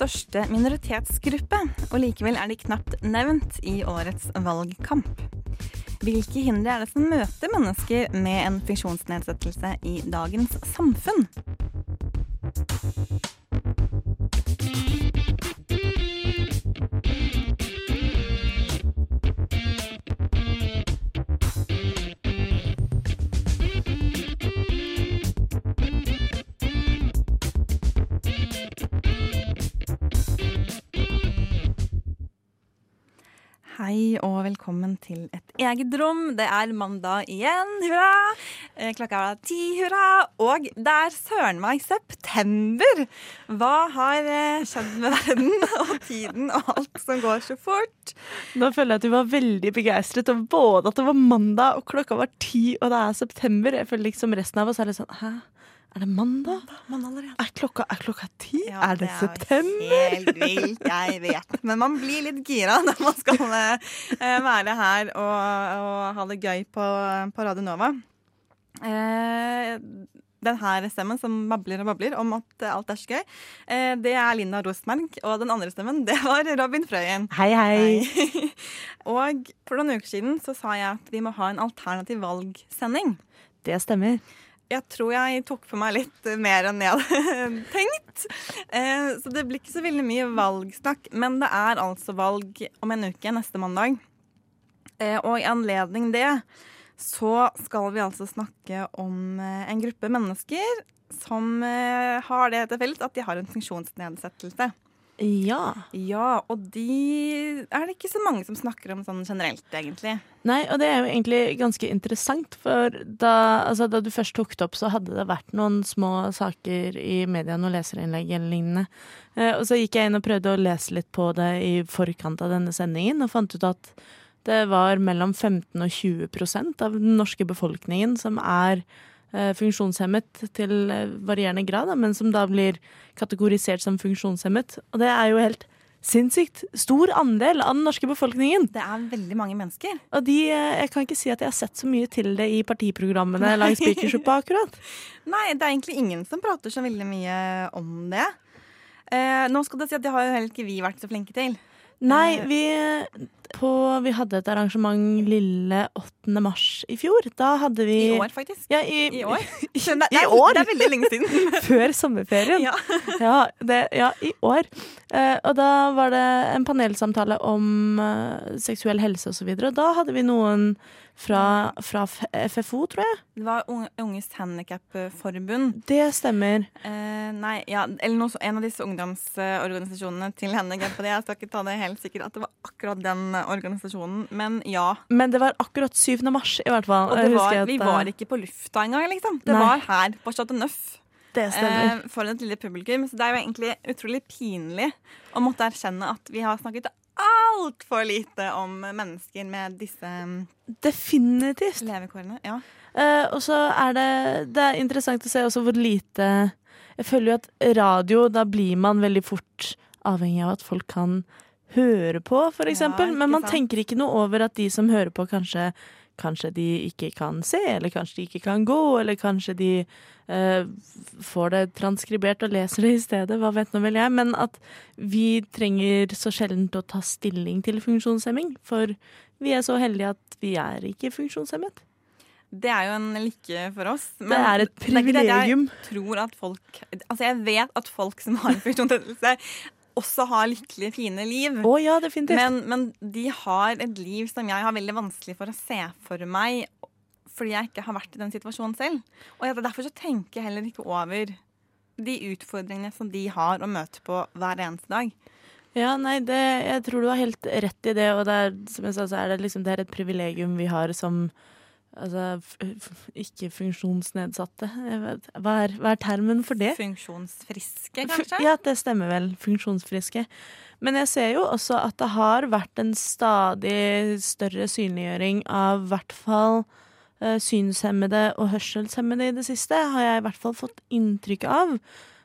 største minoritetsgruppe, og likevel er de knapt nevnt i årets valgkamp. Hvilke hindre er det som møter mennesker med en funksjonsnedsettelse i dagens samfunn? Hei og velkommen til et eget rom. Det er mandag igjen, hurra! Eh, Klokka er ti, hurra! Og det er søren meg september! Hva har eh, skjedd med verden og tiden og alt som går så fort? Nå føler jeg at du var veldig begeistret over både at det var mandag og klokka var ti og det er september. Jeg føler liksom resten av oss er litt sånn Hæ? Er det mandag? mandag, allerede. Er klokka, er klokka ti? Ja, er det, jo september? Helt vilt, jeg vet. Men man blir litt gira når man skal eh, være her og, og ha det gøy på, på Radio Nova. Eh, den her stemmen som babler og babler om at alt er så gøy, eh, det er Linda Rosmark. Og den andre stemmen, det var Robin Frøyen. Hei, hei. Hei. og for noen uker siden så sa jeg at vi må ha en alternativ valgsending. Det stemmer. Jeg tror jeg tok på meg litt mer enn jeg hadde tenkt. Eh, Så det blir ikke så veldig mye valgsnakk. Men det er altså valg om en uke, neste mandag. Eh, Og i anledning det så skal vi altså snakke om eh, en gruppe mennesker som har det til felles at de har en funksjonsnedsettelse. Ja. Ja, og de er det ikke så mange som snakker om sånn generelt, egentlig. Nei, og det er jo egentlig ganske interessant, for da, altså, da du først tok det opp, så hadde det vært noen små saker i media, noen leserinnlegg eller lignende. Eh, og så gikk jeg inn og prøvde å lese litt på det i forkant av denne sendingen, og fant ut at det var mellom 15 og 20 prosent av den norske befolkningen som er funksjonshemmet til eh, varierende grad, men som da blir kategorisert som funksjonshemmet. Og det er jo helt sinnssykt stor andel av den norske befolkningen. Det er veldig mange mennesker. Og de, eh, jeg kan ikke si at jeg har sett så mye til det i partiprogrammene langs Spikersuppa akkurat. Nei, det er egentlig ingen som prater så veldig mye om det. Eh, nå skal det si at det har jo heller ikke vi vært så flinke til. Nei, Eh. vi, på, vi hadde et arrangement lille 8. mars i fjor. Da hadde vi I år, faktisk. Ja, i, I år. I, Det, det, er, år! det er veldig lenge siden. Før sommerferien. ja. Ja, det, ja i år. Eh, og da var det en panelsamtale om eh, seksuell helse og så videre. Og da hadde vi noen fra, fra FFO, tror jeg. Det var Unge- Unges Handikapforbund. Det stemmer. Eh, nei, ja, eller noe, en av disse ungdomsorganisasjonene til handikap. Jeg skal ikke ta det helt sikkert at det var akkurat den eh, organisasjonen, men ja. Men det var akkurat 7. mars, i hvert fall. Og det var, at, vi eh, var ikke på lufta engang, liksom. Det Nei. var her på Chateau Neuf. Det stemmer. eh, for et lille publikum. Så det er jo egentlig utrolig pinlig å måtte erkjenne at vi har snakket altfor lite om mennesker med disse mm, Definitivt. levekårene. Ja. Eh, og så er det Det er interessant å se også hvor lite Jeg føler jo at radio, da blir man veldig fort avhengig av at folk kan høre på, for Ja, eksempel. ikke Men man sant? tenker ikke noe over at de som hører på, kanskje Kanskje de ikke kan se, eller kanskje de ikke kan gå, eller kanskje de eh, får det transkribert og leser det i stedet, hva vet nå vel jeg. Men at vi trenger så sjelden å ta stilling til funksjonshemming, for vi er så heldige at vi er ikke funksjonshemmet. Det er jo en lykke for oss. Det er et det er privilegium. Jeg tror at folk Altså, jeg vet at folk som har en funksjonsnedsettelse, også har lykkelige, fine liv. Å ja, definitivt. Men, men de har et liv som jeg har veldig vanskelig for å se for meg, fordi jeg ikke har vært i den situasjonen selv. Og jeg, derfor så tenker jeg heller ikke over de utfordringene som de har å møte på hver eneste dag. Ja, nei, det, jeg tror du har helt rett i det, og det er, som jeg sa, så er det liksom det er et privilegium vi har som Altså ikke funksjonsnedsatte. Hva, er, hva er termen for det? Funksjonsfriske, Fu- kanskje? Ja, det stemmer vel. Funksjonsfriske. Men jeg ser jo også at det har vært en stadig større synliggjøring av i hvert fall eh, synshemmede og hørselshemmede i det siste, har jeg i hvert fall fått inntrykk av.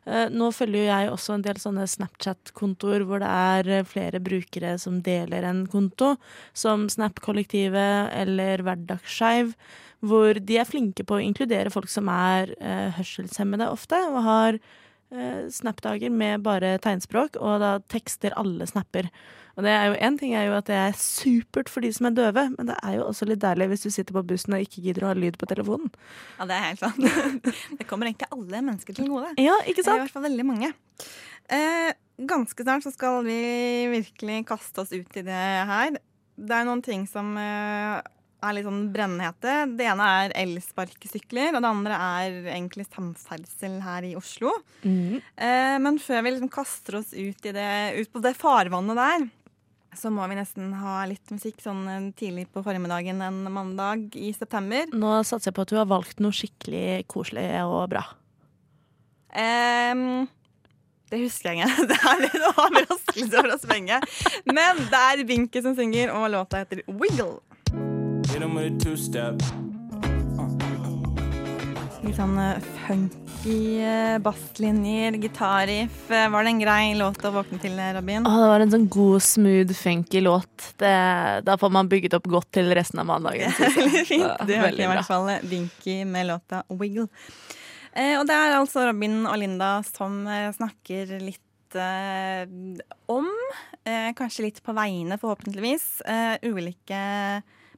Eh, nå følger jo jeg også en del sånne Snapchat-kontoer hvor det er eh, flere brukere som deler en konto, som Snap-kollektivet eller Hverdagsskeiv, hvor de er flinke på å inkludere folk som er eh, hørselshemmede ofte, og har Snap-dager med bare tegnspråk, og da tekster alle snapper. Og det er jo en ting er jo at det er supert for de som er døve, men det er jo også litt deilig hvis du sitter på bussen og ikke gidder å ha lyd på telefonen. Ja, det er helt sant. Det kommer egentlig alle mennesker til gode. Ja, ikke Det er i hvert fall veldig mange. Eh, ganske snart så skal vi virkelig kaste oss ut i det her. Det er noen ting som eh, er litt sånn brennhete. Det ene er elsparkesykler, og det andre er egentlig samferdsel her i Oslo. Mm. Eh, men før vi liksom kaster oss ut, i det, ut på det farvannet der, så må vi nesten ha litt musikk sånn eh, tidlig på formiddagen en mandag i september. Nå satser jeg på at du har valgt noe skikkelig koselig og bra. Eh, det husker jeg ikke. Det er litt overraskelse over å begge. Men det er Vinky som synger, og låta heter Wiggle. Hit him with a two-step. Litt sånn eh, funky eh, basslinjer, gitarriff. Eh, Var det en grei låt å våkne til, Robin? Å, det var en sånn god, smooth, funky låt. Det, da får man bygget opp godt til resten av mandagen. Veldig fint. Du hørte i hvert fall Vinky med låta Wiggle. Eh, og det er altså Robin og Linda som snakker litt eh, om, eh, kanskje litt på vegne forhåpentligvis, eh, ulike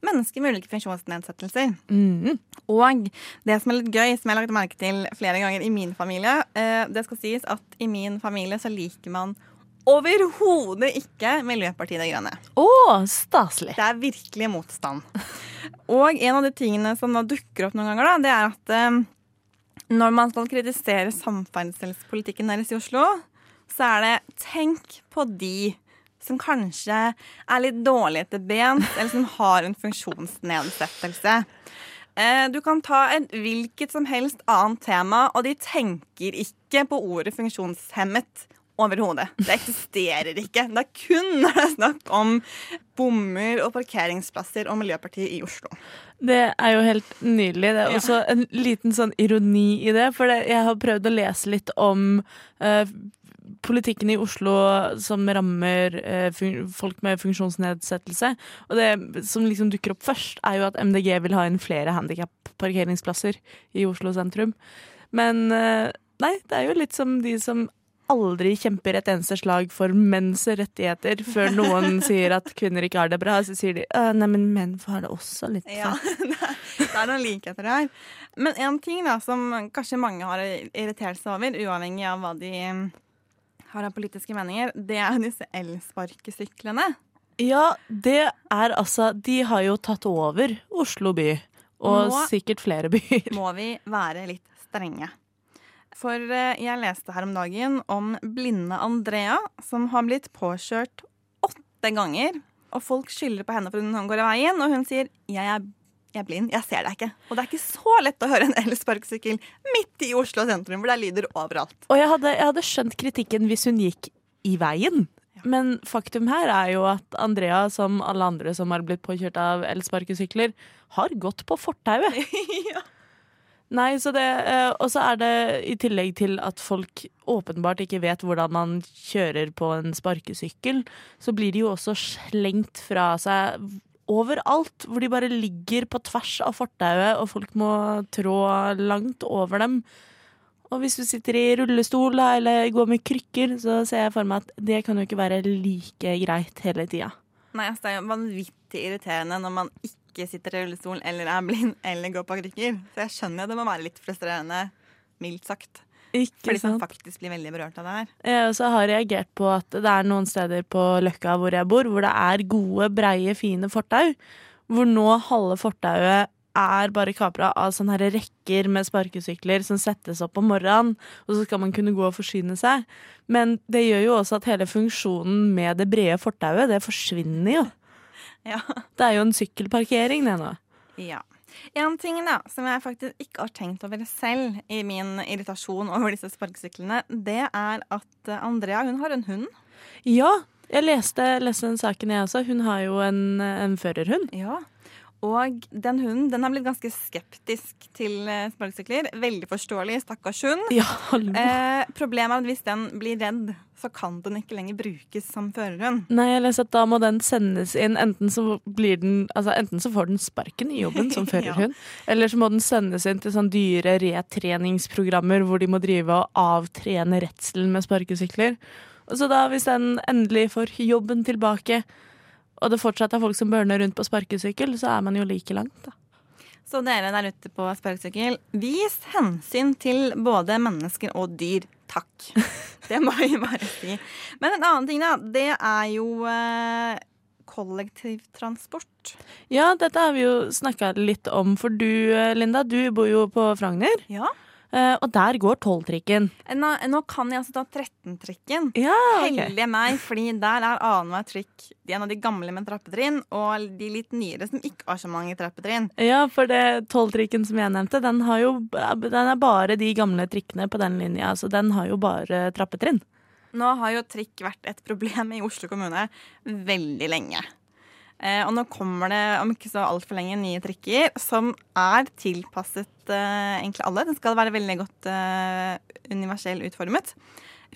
mennesker med ulike funksjonsnedsettelser. Mm. Og det som er litt gøy, som jeg har lagt merke til flere ganger i min familie, eh, det skal sies at i min familie så liker man overhodet ikke Miljøpartiet De Grønne. Å, staselig. Det er virkelig motstand. Og en av de tingene som dukker opp noen ganger, da, det er at eh, når man skal kritisere samferdselspolitikken deres i Oslo, så er det tenk på de som kanskje er litt dårlige etter ben, eller som har en funksjonsnedsettelse. Eh, Du kan ta et hvilket som helst annet tema, og de tenker ikke på ordet funksjonshemmet overhodet. Det eksisterer ikke. Det er kun når det er snakk om bommer og parkeringsplasser og Miljøpartiet i Oslo. Det er jo helt nydelig. Det er Ja. også en liten sånn ironi i det. For jeg har prøvd å lese litt om eh, politikken i Oslo som rammer eh, folk med funksjonsnedsettelse. Og det som liksom dukker opp først, er jo at MDG vil ha inn flere handikap-parkeringsplasser i Oslo sentrum. Men eh, nei, det er jo litt som de som aldri kjemper et eneste slag for menns rettigheter før noen sier at kvinner ikke har det bra. Så sier de «Øh, nei, men menn får ha det også litt Ja, det er, noen likheter her. Men en ting da, som kanskje mange har irritert seg over, uavhengig av hva de har han politiske meninger, det er disse elsparkesyklene. Ja, det er altså De har jo tatt over Oslo by. Og må, sikkert flere byer. Må vi være litt strenge. For eh, jeg leste her om dagen om blinde Andrea, som har blitt påkjørt åtte ganger. Og folk skylder på henne for hun går av veien, og hun sier 'jeg er, jeg er blind, jeg ser deg ikke'. Og det er ikke så lett å høre en elsparkesykkel midt i Oslo sentrum, hvor det er lyder overalt. Og jeg hadde, jeg hadde skjønt kritikken hvis hun gikk i veien. Men faktum her er jo at Andrea, som alle andre som har blitt påkjørt av elsparkesykler, har gått på fortauet. ja. Nei, så det eh, Og så er det i tillegg til at folk åpenbart ikke vet hvordan man kjører på en sparkesykkel, så blir de jo også slengt fra seg overalt, hvor de bare ligger på tvers av fortauet, og folk må trå langt over dem. Og hvis du sitter i rullestol eller går med krykker, så ser jeg for meg at det kan jo ikke være like greit hele tida. Nei, altså, det er jo vanvittig irriterende når man ikke sitter i rullestol eller er blind eller går på krykker. Så jeg skjønner jo det må være litt frustrerende, mildt sagt. For de som sant? faktisk blir veldig berørt av det her. Jeg også har reagert på at det er noen steder på Løkka hvor jeg bor, hvor det er gode, breie, fine fortau. Hvor nå halve fortauet er bare kapra av sånne her rekker med sparkesykler som settes opp om morgenen, og så skal man kunne gå og forsyne seg. Men det gjør jo også at hele funksjonen med det brede fortauet, det forsvinner jo. Ja. Det er jo en sykkelparkering, det nå. ja. En ting da, som jeg faktisk ikke har tenkt over selv i min irritasjon over disse sparkesyklene, det er at eh, Andrea hun har en hund. Ja, jeg leste, leste den saken jeg også. Hun har jo en, en førerhund. Ja. Og den hunden den har blitt ganske skeptisk til eh, sparkesykler. Veldig forståelig, stakkars hund. Ja. Eh, problemet er at hvis den blir redd, så kan den ikke lenger brukes som førerhund. Nei, jeg leser at da må den sendes inn. Enten så, blir den, altså enten så får den sparken i jobben som førerhund, eller så må den sendes inn til sånn dyre retreningsprogrammer hvor de må drive og avtrene redselen med sparkesykler. Og så da, hvis den endelig får jobben tilbake, og det fortsatt er folk som børner rundt på sparkesykkel, så er man jo like langt, da. Så dere der ute på sparkesykkel, vis hensyn til både mennesker og dyr. Takk. Det må vi bare si. Men en annen ting, da. Det er jo eh, kollektivtransport. Ja, dette har vi jo snakka litt om, for du Linda, du bor jo på Frogner. Ja. Eh, Og der går tolvtrikken. Nå, nå kan jeg altså ta 13-trikken. Ja, Heldige meg, fordi der er annenhver trikk en av de gamle med trappetrinn, og de litt nyere som ikke har så mange trappetrinn. Ja, for det tolvtrikken som jeg nevnte, den, har jo, den er bare de gamle trikkene på den linja. Så den har jo bare trappetrinn. Nå har jo trikk vært et problem i Oslo kommune veldig lenge. Eh, og nå kommer det om ikke så altfor lenge nye trikker som er tilpasset eh, egentlig alle. Den skal være veldig godt eh, universell utformet.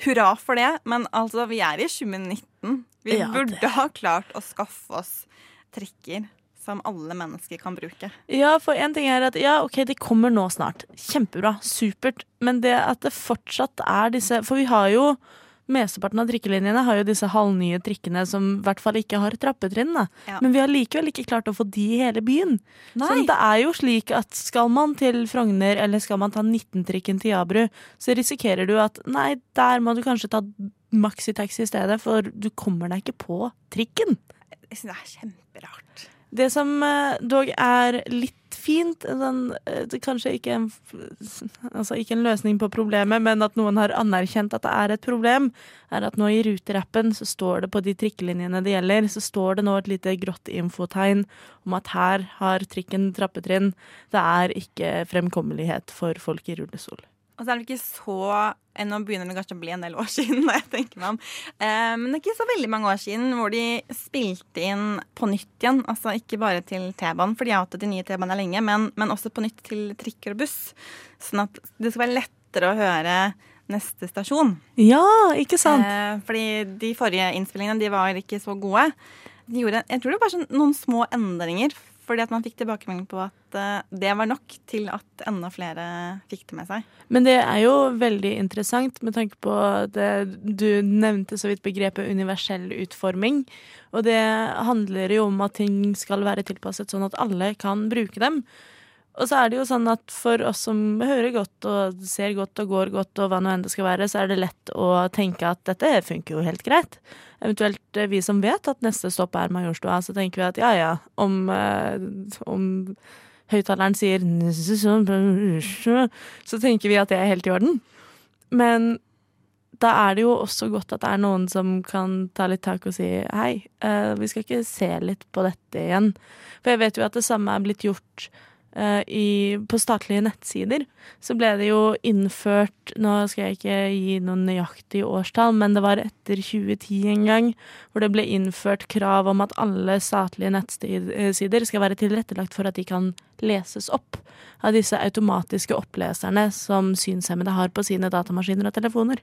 Hurra for det, men altså, vi er i 2019. Vi Ja, det- burde ha klart å skaffe oss trikker som alle mennesker kan bruke. Ja, for en ting er at ja, ok, de kommer nå snart. Kjempebra, supert. Men det at det fortsatt er disse For vi har jo Mesteparten av trikkelinjene har jo disse halvnye trikkene som i hvert fall ikke har trappetrinn. Ja. Men vi har likevel ikke klart å få de i hele byen. Nei. Sånn, det er jo slik at skal man til Frogner, eller skal man ta 19-trikken til Jabru, så risikerer du at nei, der må du kanskje ta maxitaxi i stedet, for du kommer deg ikke på trikken. Jeg synes det er kjemperart. Det som eh, dog er litt fint, sånn, eh, kanskje ikke en, altså ikke en løsning på problemet, men at noen har anerkjent at det er et problem, er at nå i ruterappen så står det på de trikkelinjene det gjelder, så står det nå et lite grått infotegn om at her har trikken trappetrinn. Det er ikke fremkommelighet for folk i rullestol. Og så er det ikke så eh, Nå begynner det kanskje å bli en del år siden, når jeg tenker meg om. Eh, men det er ikke så veldig mange år siden hvor de spilte inn på nytt igjen. Altså ikke bare til T-banen, for de har hatt de nye T-banene lenge, men, men også på nytt til trikker og buss. Sånn at det skal være lettere å høre neste stasjon. Ja, ikke sant? Eh, fordi de forrige innspillingene de var ikke så gode. De gjorde, jeg tror det var bare sånn noen små endringer, fordi at man fikk tilbakemelding på at eh, det var nok til at enda flere fikk det med seg. Men det er jo veldig interessant med tanke på det du nevnte så vidt begrepet universell utforming. Og det handler jo om at ting skal være tilpasset sånn at alle kan bruke dem. Og så er det jo sånn at for oss som hører godt og ser godt og går godt og hva nå enn det skal være, så er det lett å tenke at dette funker jo helt greit. Eventuelt eh, vi som vet at neste stopp er Majorstua, så tenker vi at ja ja, om, eh, om høyttaleren sier så tenker vi at det er helt i orden. Men da er det jo også godt at det er noen som kan ta litt tak og si hei, eh, vi skal ikke se litt på dette igjen. For jeg vet jo at det samme er blitt gjort i, på statlige nettsider. Så ble det jo innført Nå skal jeg ikke gi noen nøyaktig årstall, men det var etter 2010 en gang hvor det ble innført krav om at alle statlige nettsider skal være tilrettelagt for at de kan leses opp av disse automatiske oppleserne som synshemmede har på sine datamaskiner og telefoner.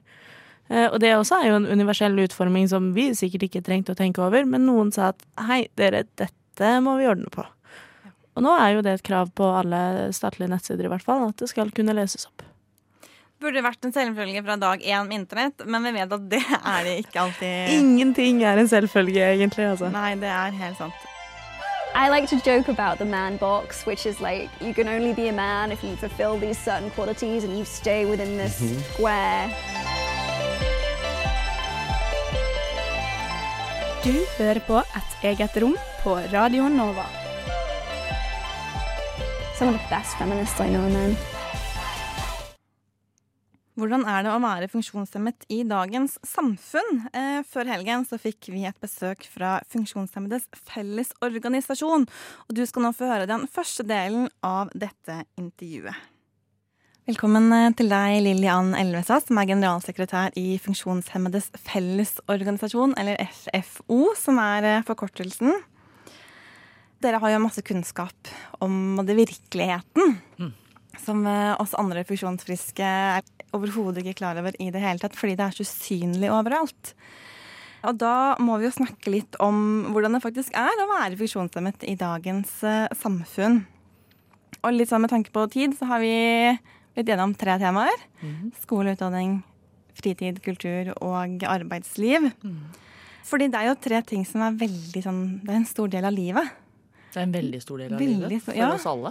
Eh, Og det også er jo en universell utforming som vi sikkert ikke trengte å tenke over, men noen sa at hei, dere, dette må vi ordne på. Og nå er jo det et krav på alle statlige nettsider i hvert fall, at det skal kunne leses opp. Burde vært en selvfølge fra dag én med internett, men vi vet at det er det ikke alltid. Ingenting er en selvfølge, egentlig, altså. Nei, det er helt sant. I like to joke about the man box, which is like you can only be a man if you fulfill these certain qualities and you stay within this square. Du hører på Et eget rom på Radio Nova. Some of the best feminists I know, man. Hvordan er det å være funksjonshemmet i dagens samfunn? Eh, før helgen så fikk vi et besøk fra Funksjonshemmedes Fellesorganisasjon. Og du skal nå få høre den første delen av dette intervjuet. Velkommen eh, til deg, Lillian Elvestad, som er generalsekretær i Funksjonshemmedes Fellesorganisasjon, eller FFO, som er eh, forkortelsen. Dere har jo masse kunnskap om det virkeligheten som eh, oss andre funksjonsfriske er overhodet ikke klar over i det hele tatt, fordi det er så usynlig overalt. Og da må vi jo snakke litt om hvordan det faktisk er å være funksjonshemmet i dagens uh, samfunn. Og litt sånn med tanke på tid, så har vi blitt gjennom tre temaer. Skole, utdanning, fritid, kultur og arbeidsliv. Fordi det er jo tre ting som er veldig sånn Det er en stor del av livet. Det er en veldig stor del av Veldig livet for ja. oss alle.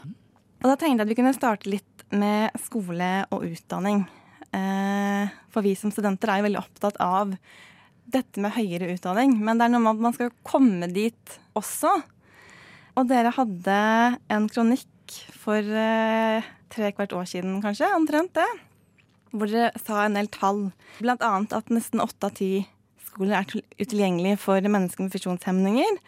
Og da tenkte jeg at vi kunne starte litt med skole og utdanning. Eh, For vi som studenter er jo veldig opptatt av dette med høyere utdanning. Men det er noe med at man skal komme dit også. Og dere hadde en kronikk for eh, tre kvart år siden, kanskje, omtrent det. Hvor dere sa en del tall. Blant annet at nesten åtte av ti skoler er utilgjengelig for mennesker med funksjonshemninger.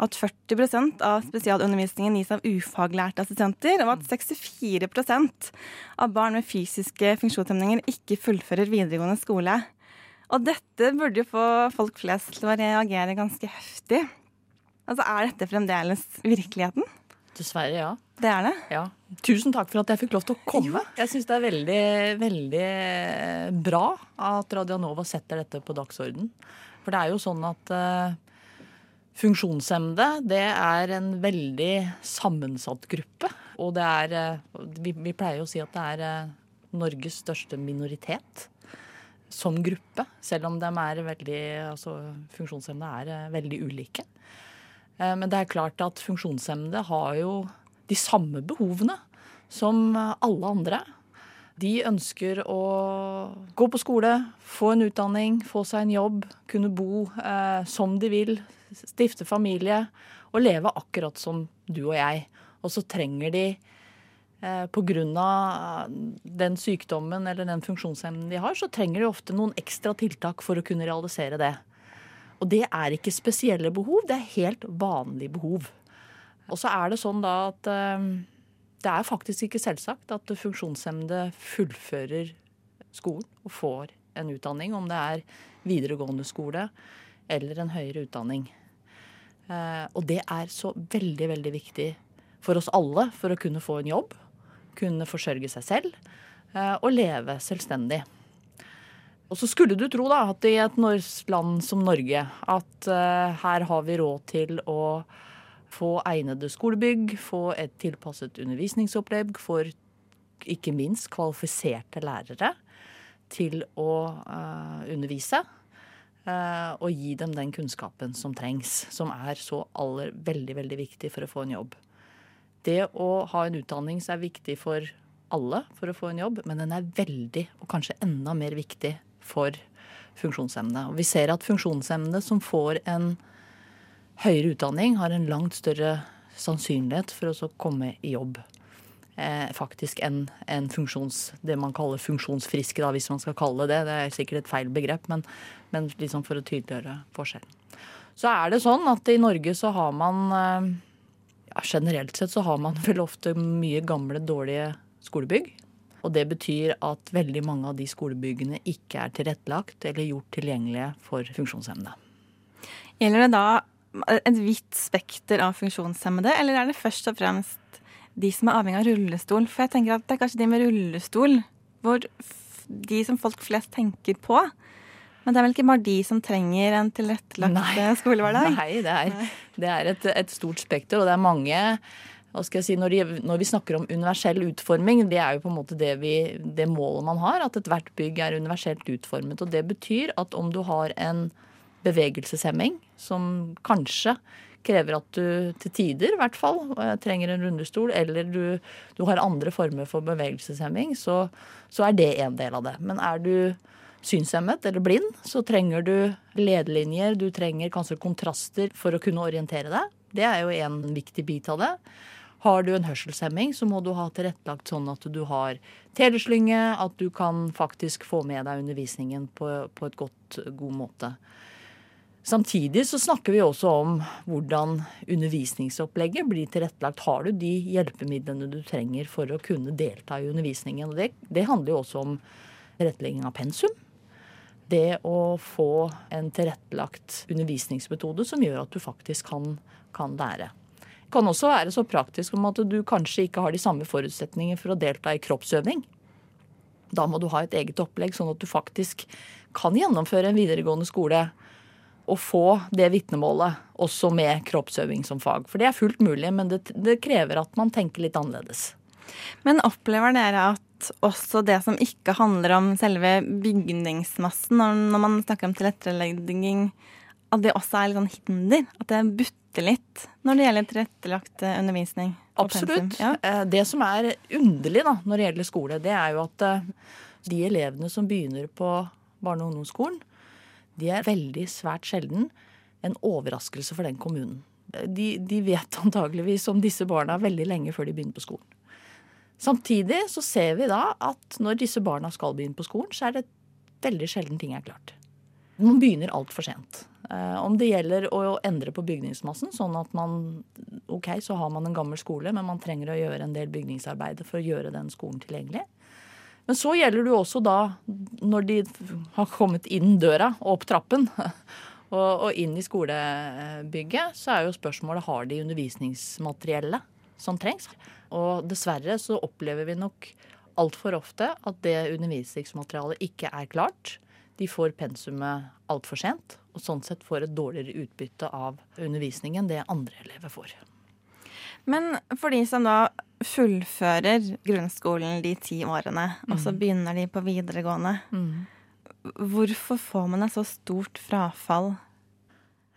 At 40% av spesialundervisningen gis av ufaglærte assistenter. Og at 64% av barn med fysiske funksjonshemninger ikke fullfører videregående skole. Og dette burde jo få folk flest til å reagere ganske heftig. Altså, Er dette fremdeles virkeligheten? Dessverre, ja. Det er det. ja. Tusen takk for at jeg fikk lov til å komme. Jeg syns det er veldig, veldig bra at Radianova setter dette på dagsorden. For det er jo sånn at eh, funksjonshemmede, det er en veldig sammensatt gruppe. Og det er eh, vi, vi pleier jo å si at det er eh, Norges største minoritet som gruppe. Selv om de er veldig Altså funksjonshemmede er eh, veldig ulike. Eh, Men det er klart at funksjonshemmede har jo de samme behovene som alle andre. De ønsker å gå på skole, få en utdanning, få seg en jobb, kunne bo eh, som de vil, stifte familie og leve akkurat som du og jeg. Og så trenger de eh, Pga. den sykdommen eller den funksjonshemmen de har, så trenger de ofte noen ekstra tiltak for å kunne realisere det. Og det er ikke spesielle behov, det er helt vanlige behov. Og så er det sånn da at eh, det er faktisk ikke selvsagt at funksjonshemmede fullfører skolen og får en utdanning, om det er videregående skole eller en høyere utdanning. Eh, og det er så veldig, veldig viktig for oss alle for å kunne få en jobb, kunne forsørge seg selv eh, og leve selvstendig. Og så skulle du tro da at i et land som Norge, at her har vi råd til å få egnede skolebygg, få et tilpasset undervisningsopplegg for ikke minst kvalifiserte lærere til å uh, undervise. Uh, og gi dem den kunnskapen som trengs, som er så aller veldig, veldig viktig for å få en jobb. Det å ha en utdanning som er viktig for alle for å få en jobb, men den er veldig, og kanskje enda mer viktig, for funksjonshemmede. Og vi ser at funksjonshemmede som får en høyere utdanning, har en langt større sannsynlighet for å så komme i jobb. Eh, faktisk enn en funksjons, det man kaller funksjonsfriske, da, hvis man skal kalle det det. Er sikkert et feil begrep, men, men liksom for å tydeliggjøre forskjellen. Så er det sånn at i Norge så har man eh, ja, Generelt sett så har man vel ofte mye gamle, dårlige skolebygg. Og det betyr at veldig mange av de skolebyggene ikke er tilrettelagt eller gjort tilgjengelige for funksjonshemmede. Gjelder det da et vidt spekter av funksjonshemmede, eller er det først og fremst de som er avhengig av rullestol? For jeg tenker at det er kanskje de med rullestol hvor de som folk flest tenker på. Men det er vel ikke bare de som trenger en tilrettelagt Nei. eh, skolehverdag? Nei, det er, det er et, et stort spekter, og det er mange hva skal jeg si, når, de, når vi snakker om universell utforming, det er jo på en måte det, vi, det målet man har, at ethvert bygg er universelt utformet. Og det betyr at om du har en bevegelseshemming som kanskje krever at du til tider i hvert fall eh, trenger en rundestol, eller du, du har andre former for bevegelseshemming, så, så er det en del av det. Men er du synshemmet eller blind, så trenger du ledelinjer, du trenger kanskje kontraster for å kunne orientere deg. Det er jo en viktig bit av det. Har du en hørselshemming, så må du ha tilrettelagt sånn at du har teleslynge, at du kan faktisk få med deg undervisningen på, på et godt, god måte. Samtidig så snakker vi også om hvordan undervisningsopplegget blir tilrettelagt. Har du de hjelpemidlene du trenger for å kunne delta i undervisningen? Og det, det handler jo også om tilrettelegging av pensum. Det å få en tilrettelagt undervisningsmetode som gjør at du faktisk kan, kan lære. Det kan også være så praktisk om at du kanskje ikke har de samme forutsetninger for å delta i kroppsøving. Da må du ha et eget opplegg, sånn at du faktisk kan gjennomføre en videregående skole og få det vitnemålet også med kroppsøving som fag. For det er fullt mulig, men det, det krever at man tenker litt annerledes. Men opplever dere at også det som ikke handler om selve bygningsmassen, når, når man snakker om tilrettelegging, at det også er litt sånn hinder? At det butter litt når det gjelder tilrettelagt eh, undervisning? Absolutt. Ja. Eh, Det som er underlig da, når det gjelder skole, det er jo at eh, de elevene som begynner på barne- og ungdomsskolen, de er veldig svært sjelden en overraskelse for den kommunen. De, de vet antageligvis om disse barna veldig lenge før de begynner på skolen. Samtidig så ser vi da at når disse barna skal begynne på skolen, så er det veldig sjelden ting er klart. Man begynner altfor sent. Eh, om det gjelder å endre på bygningsmassen, sånn at man Ok, så har man en gammel skole, men man trenger å gjøre en del bygningsarbeid for å gjøre den skolen tilgjengelig. Men så gjelder det jo også da, når de har kommet inn døra og opp trappen, og, og inn i skolebygget, så er jo spørsmålet har de undervisningsmateriellet som trengs. Og dessverre så opplever vi nok altfor ofte at det undervisningsmaterialet ikke er klart. De får pensumet altfor sent, og sånn sett får et dårligere utbytte av undervisningen det andre elever får. Men for de som da fullfører grunnskolen de ti årene, og så begynner de på videregående, hvorfor får man et så stort frafall?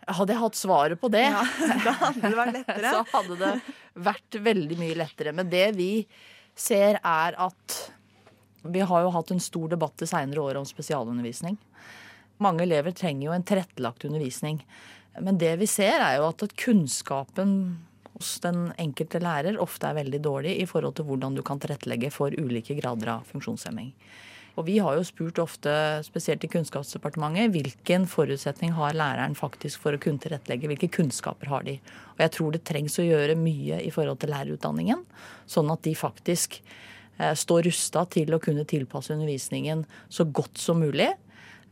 Hadde jeg hatt svaret på det, da hadde det vært lettere. så hadde det vært veldig mye lettere. Men det vi ser er at vi har jo hatt en stor debatt de seinere år om spesialundervisning. Mange elever trenger jo en tilrettelagt undervisning. Men det vi ser er jo at kunnskapen hos den enkelte lærer ofte er veldig dårlig i forhold til hvordan du kan tilrettelegge for ulike grader av funksjonshemming. Og vi har jo spurt ofte, spesielt i Kunnskapsdepartementet, hvilken forutsetning har læreren faktisk for å kunne tilrettelegge, hvilke kunnskaper har de. Og jeg tror det trengs å gjøre mye i forhold til lærerutdanningen, sånn at de faktisk eh, står rusta til å kunne tilpasse undervisningen så godt som mulig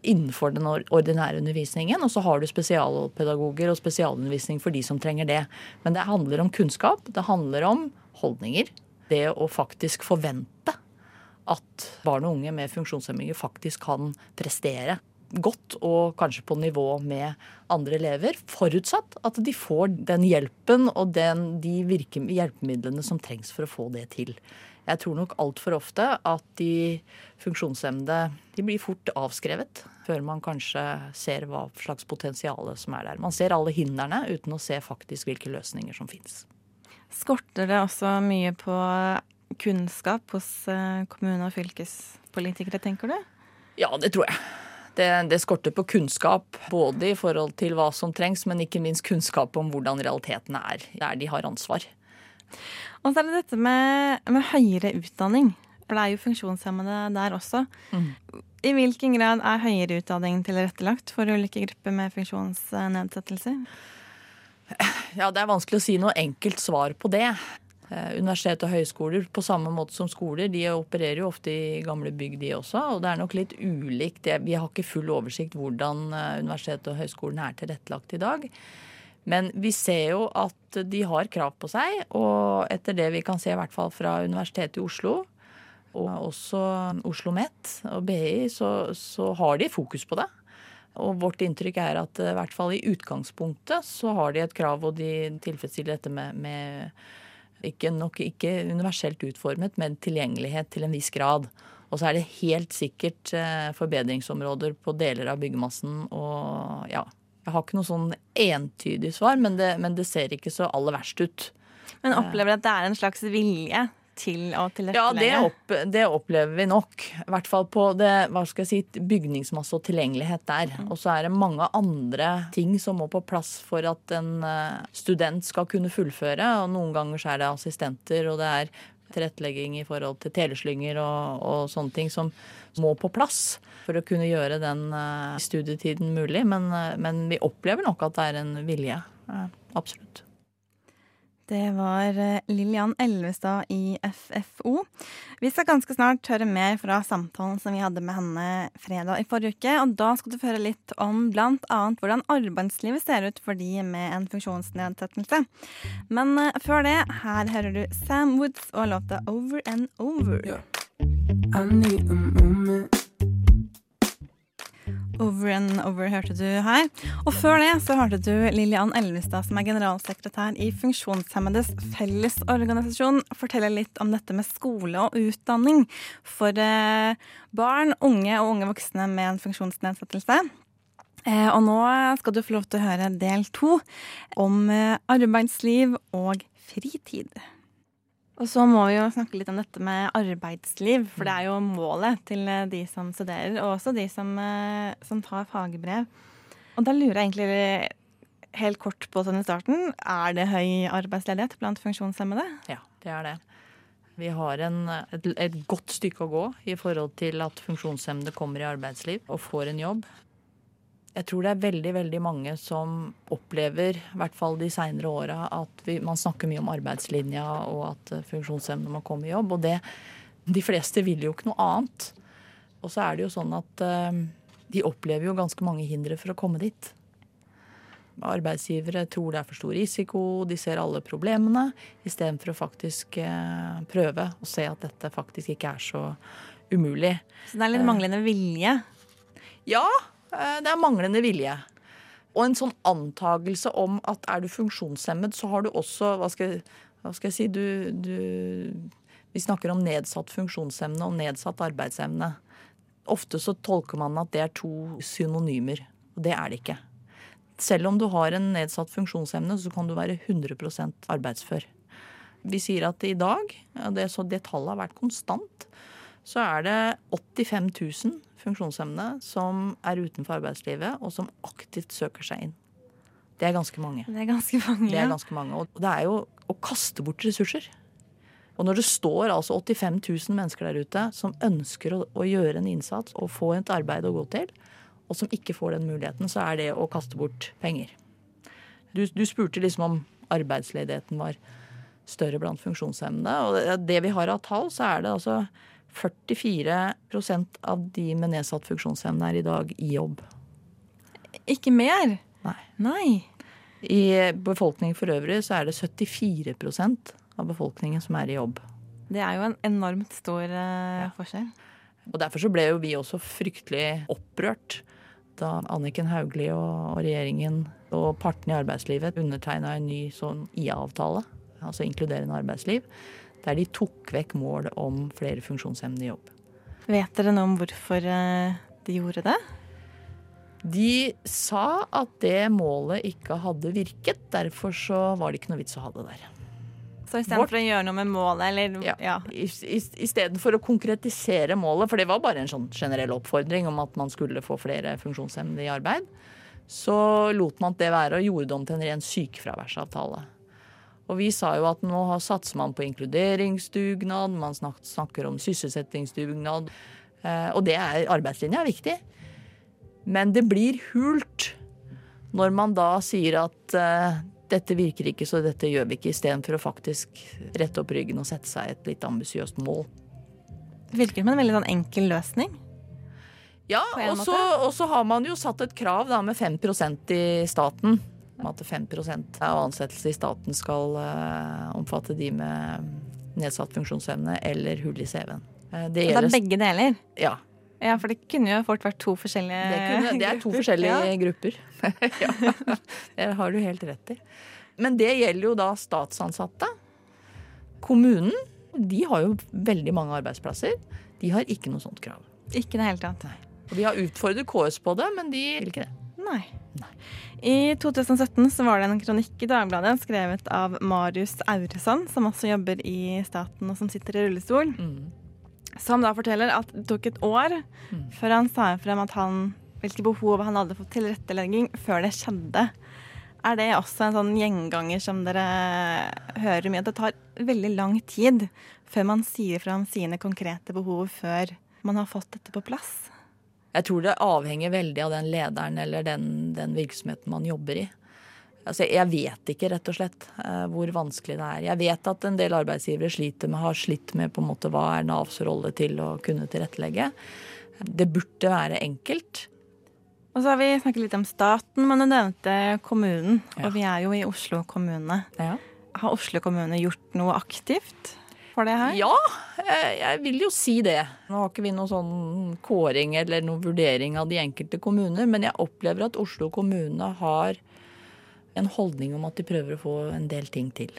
innenfor den ordinære undervisningen. Og så har du spesialpedagoger og spesialundervisning for de som trenger det. Men det handler om kunnskap, det handler om holdninger. Det å faktisk forvente at barn og unge med funksjonshemminger faktisk kan prestere godt og kanskje på nivå med andre elever, forutsatt at de får den hjelpen og den, de virke, hjelpemidlene som trengs for å få det til. Jeg tror nok altfor ofte at de funksjonshemmede de blir fort avskrevet før man kanskje ser hva slags potensial som er der. Man ser alle hindrene uten å se faktisk hvilke løsninger som fins. Skorter det også mye på kunnskap hos eh, kommune- og fylkespolitikere, tenker du? Ja, det tror jeg. Det, det skorter på kunnskap, både i forhold til hva som trengs, men ikke minst kunnskap om hvordan realitetene er der de har ansvar. Og så er det dette med, med høyere utdanning. For det er jo funksjonshemmede der også. I hvilken grad er høyere utdanning tilrettelagt for ulike grupper med funksjonsnedsettelser? Ja, det er vanskelig å si noe enkelt svar på det. Eh, Universitet og høyskoler, på samme måte som skoler, de opererer jo ofte i gamle bygg, de også. Og det er nok litt ulikt. Vi har ikke full oversikt hvordan eh, universitetet og høyskolene er tilrettelagt i dag. Men vi ser jo at de har krav på seg, og etter det vi kan se i hvert fall fra Universitetet i Oslo, og også Oslo Met og BI, så, så har de fokus på det. Og vårt inntrykk er at eh, i hvert fall i utgangspunktet så har de et krav, og de tilfredsstiller dette med, med ikke, nok ikke universelt utformet, men tilgjengelighet til en viss grad. Og så er det helt sikkert eh, forbedringsområder på deler av byggemassen. Og ja, jeg har ikke noe sånn entydig svar, men det, men det ser ikke så aller verst ut. Men opplever at det er en slags vilje til å Ja, det, opp, det opplever vi nok. I hvert fall på det, hva skal jeg si, bygningsmasse og tilgjengelighet der. Og så er det mange andre ting som må på plass for at en eh, student skal kunne fullføre. Og noen ganger så er det assistenter, og det er tilrettelegging i forhold til teleslynger og, og sånne ting som må på plass for å kunne gjøre den eh, studietiden mulig. Men, eh, men vi opplever nok at det er en vilje. absolutt. Det var eh, Lillian Elvestad i FFO. Vi skal ganske snart høre mer fra samtalen som vi hadde med henne fredag i forrige uke. Og da skal du få høre litt om bl.a. hvordan arbeidslivet ser ut for de med en funksjonsnedsettelse. Men eh, før det, her hører du Sam Woods og låta Over and Over. Over and Over hørte du her. Og før det så hørte du Lillian Elvestad, som er generalsekretær i Funksjonshemmedes Fellesorganisasjon, fortelle litt om dette med skole og utdanning for eh, barn, unge og unge voksne med en funksjonsnedsettelse. Eh, og nå skal du få lov til å høre del to om eh, arbeidsliv og fritid. Og så må vi jo snakke litt om dette med arbeidsliv, for det er jo målet til eh, de som studerer, og også de som, eh, som tar fagbrev. Og da lurer jeg egentlig helt kort på sånn i starten, er det høy arbeidsledighet blant funksjonshemmede? Ja, det er det. Vi har en, et, et godt stykke å gå i forhold til at funksjonshemmede kommer i arbeidsliv og får en jobb. Jeg tror det er veldig veldig mange som opplever, i hvert fall de seinere åra, at vi, man snakker mye om arbeidslinja og at eh, funksjonshemmede må komme i jobb. Og det, de fleste vil jo ikke noe annet. Og så er det jo sånn at eh, de opplever jo ganske mange hindre for å komme dit. Arbeidsgivere tror det er for stor risiko, de ser alle problemene, istedenfor å faktisk eh, prøve å se at dette faktisk ikke er så umulig. Så det er litt manglende vilje. Ja, det er manglende vilje. Og en sånn antagelse om at er du funksjonshemmet, så har du også Hva skal, hva skal jeg si du, du, Vi snakker om nedsatt funksjonsevne og nedsatt arbeidsevne. Ofte så tolker man at det er to synonymer, og det er det ikke. Selv om du har en nedsatt funksjonsevne, så kan du være 100% arbeidsfør. Vi sier at i dag, og det, så det tallet har vært konstant, så er det 85 000 funksjonshemmede som er utenfor arbeidslivet, og som aktivt søker seg inn. Det er ganske mange. Det er ganske mange. Det er ganske mange. Og det er jo å kaste bort ressurser. Og når det står altså 85 000 mennesker der ute som ønsker å, å gjøre en innsats og få et arbeid å gå til, og som ikke får den muligheten, så er det å kaste bort penger. Du, du spurte liksom om arbeidsledigheten var større blant funksjonshemmede. Og det, det vi har av tall, så er det altså 44% av de med nedsatt funksjonsevne er i dag i jobb. Ikke mer? Nei. Nei. I befolkningen for øvrig så er det 74% av befolkningen som er i jobb. Det er jo en enormt stor eh, forskjell. Og Derfor så ble jo vi også fryktelig opprørt da Anniken Hauglie og regjeringen og partene i arbeidslivet undertegna en ny sånn IA-avtale, altså inkluderende arbeidsliv, der de tok vekk mål om flere funksjonshemmede i jobb. Vet dere noe om hvorfor eh, de gjorde det? De sa at det målet ikke hadde virket, derfor så var det ikke noe vits å ha det der. Så istedenfor å gjøre noe med målet, eller Ja. ja. Istedenfor å konkretisere målet, for det var bare en sånn generell oppfordring om at man skulle få flere funksjonshemmede i arbeid, så lot man det være og gjorde det om til en ren sykefraværsavtale. Og vi sa jo at nå har- satser man på inkluderingsdugnad, man snakker om sysselsettingsdugnad, eh, og det er arbeidslinja er viktig. Men det blir hult når man da sier at eh, dette virker ikke, så dette gjør vi ikke, istedenfor å faktisk rette opp ryggen og sette seg et litt ambisiøst mål. Det virker som en veldig sånn enkel løsning. Ja, en og så, og så har man jo satt et krav da med 5% i staten. Om at 5% av ansettelse i staten skal eh, omfatte de med nedsatt funksjonsevne eller hull i CV-en. Eh, det det er begge deler. Ja. Ja, for det kunne jo fort vært to forskjellige Det, kunne, det er to forskjellige Ja. grupper. ja, det har du helt rett i. Men det gjelder jo da statsansatte. Kommunen de har jo veldig mange arbeidsplasser. De har ikke noe sånt krav. Ikke det hele tatt. Og vi har utfordret KS på det, men de vil ikke det. Nei. I 2017 så var det en kronikk i Dagbladet skrevet av Marius Auresand, som også jobber i staten og som sitter i rullestol, som da forteller at det tok et år før han sa frem at han, hvilke behov han hadde for tilrettelegging før det skjedde. Er det også en sånn gjenganger som dere hører mye, at det tar veldig lang tid før man sier fra om sine konkrete behov før man har fått dette på plass? Jeg tror det avhenger veldig av den lederen eller den, den virksomheten man jobber i. Altså, jeg vet ikke, rett og slett, eh, hvor vanskelig det er. Jeg vet at en del arbeidsgivere sliter med, har slitt med på en måte hva er Navs rolle til å kunne tilrettelegge. Det burde være enkelt. Og så har vi snakket litt om staten, men du nevnte kommunen. Og vi er jo i Oslo kommune. Har Oslo kommune gjort noe aktivt for det her? Ja, jeg, jeg vil jo si det. Nå har ikke vi noen sånn kåring eller noen vurdering av de enkelte kommuner, men jeg opplever at Oslo kommune har en holdning om at de prøver å få en del ting til.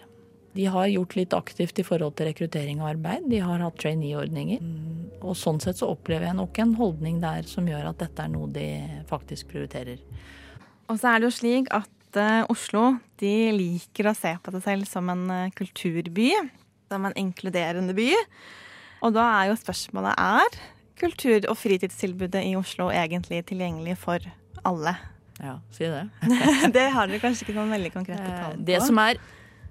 De har gjort litt aktivt i forhold til rekruttering og arbeid. De har hatt trainee-ordninger. Og sånn sett så opplever jeg nok en holdning der som gjør at dette er noe de faktisk prioriterer. Og så er det jo slik at eh, Oslo de liker å se på seg selv som en eh, Som en inkluderende by. Og da er jo spørsmålet er kultur- og fritidstilbudet i Oslo egentlig tilgjengelig for alle? Ja, si det. det har dere kanskje ikke noen veldig konkrete tall på? Det som er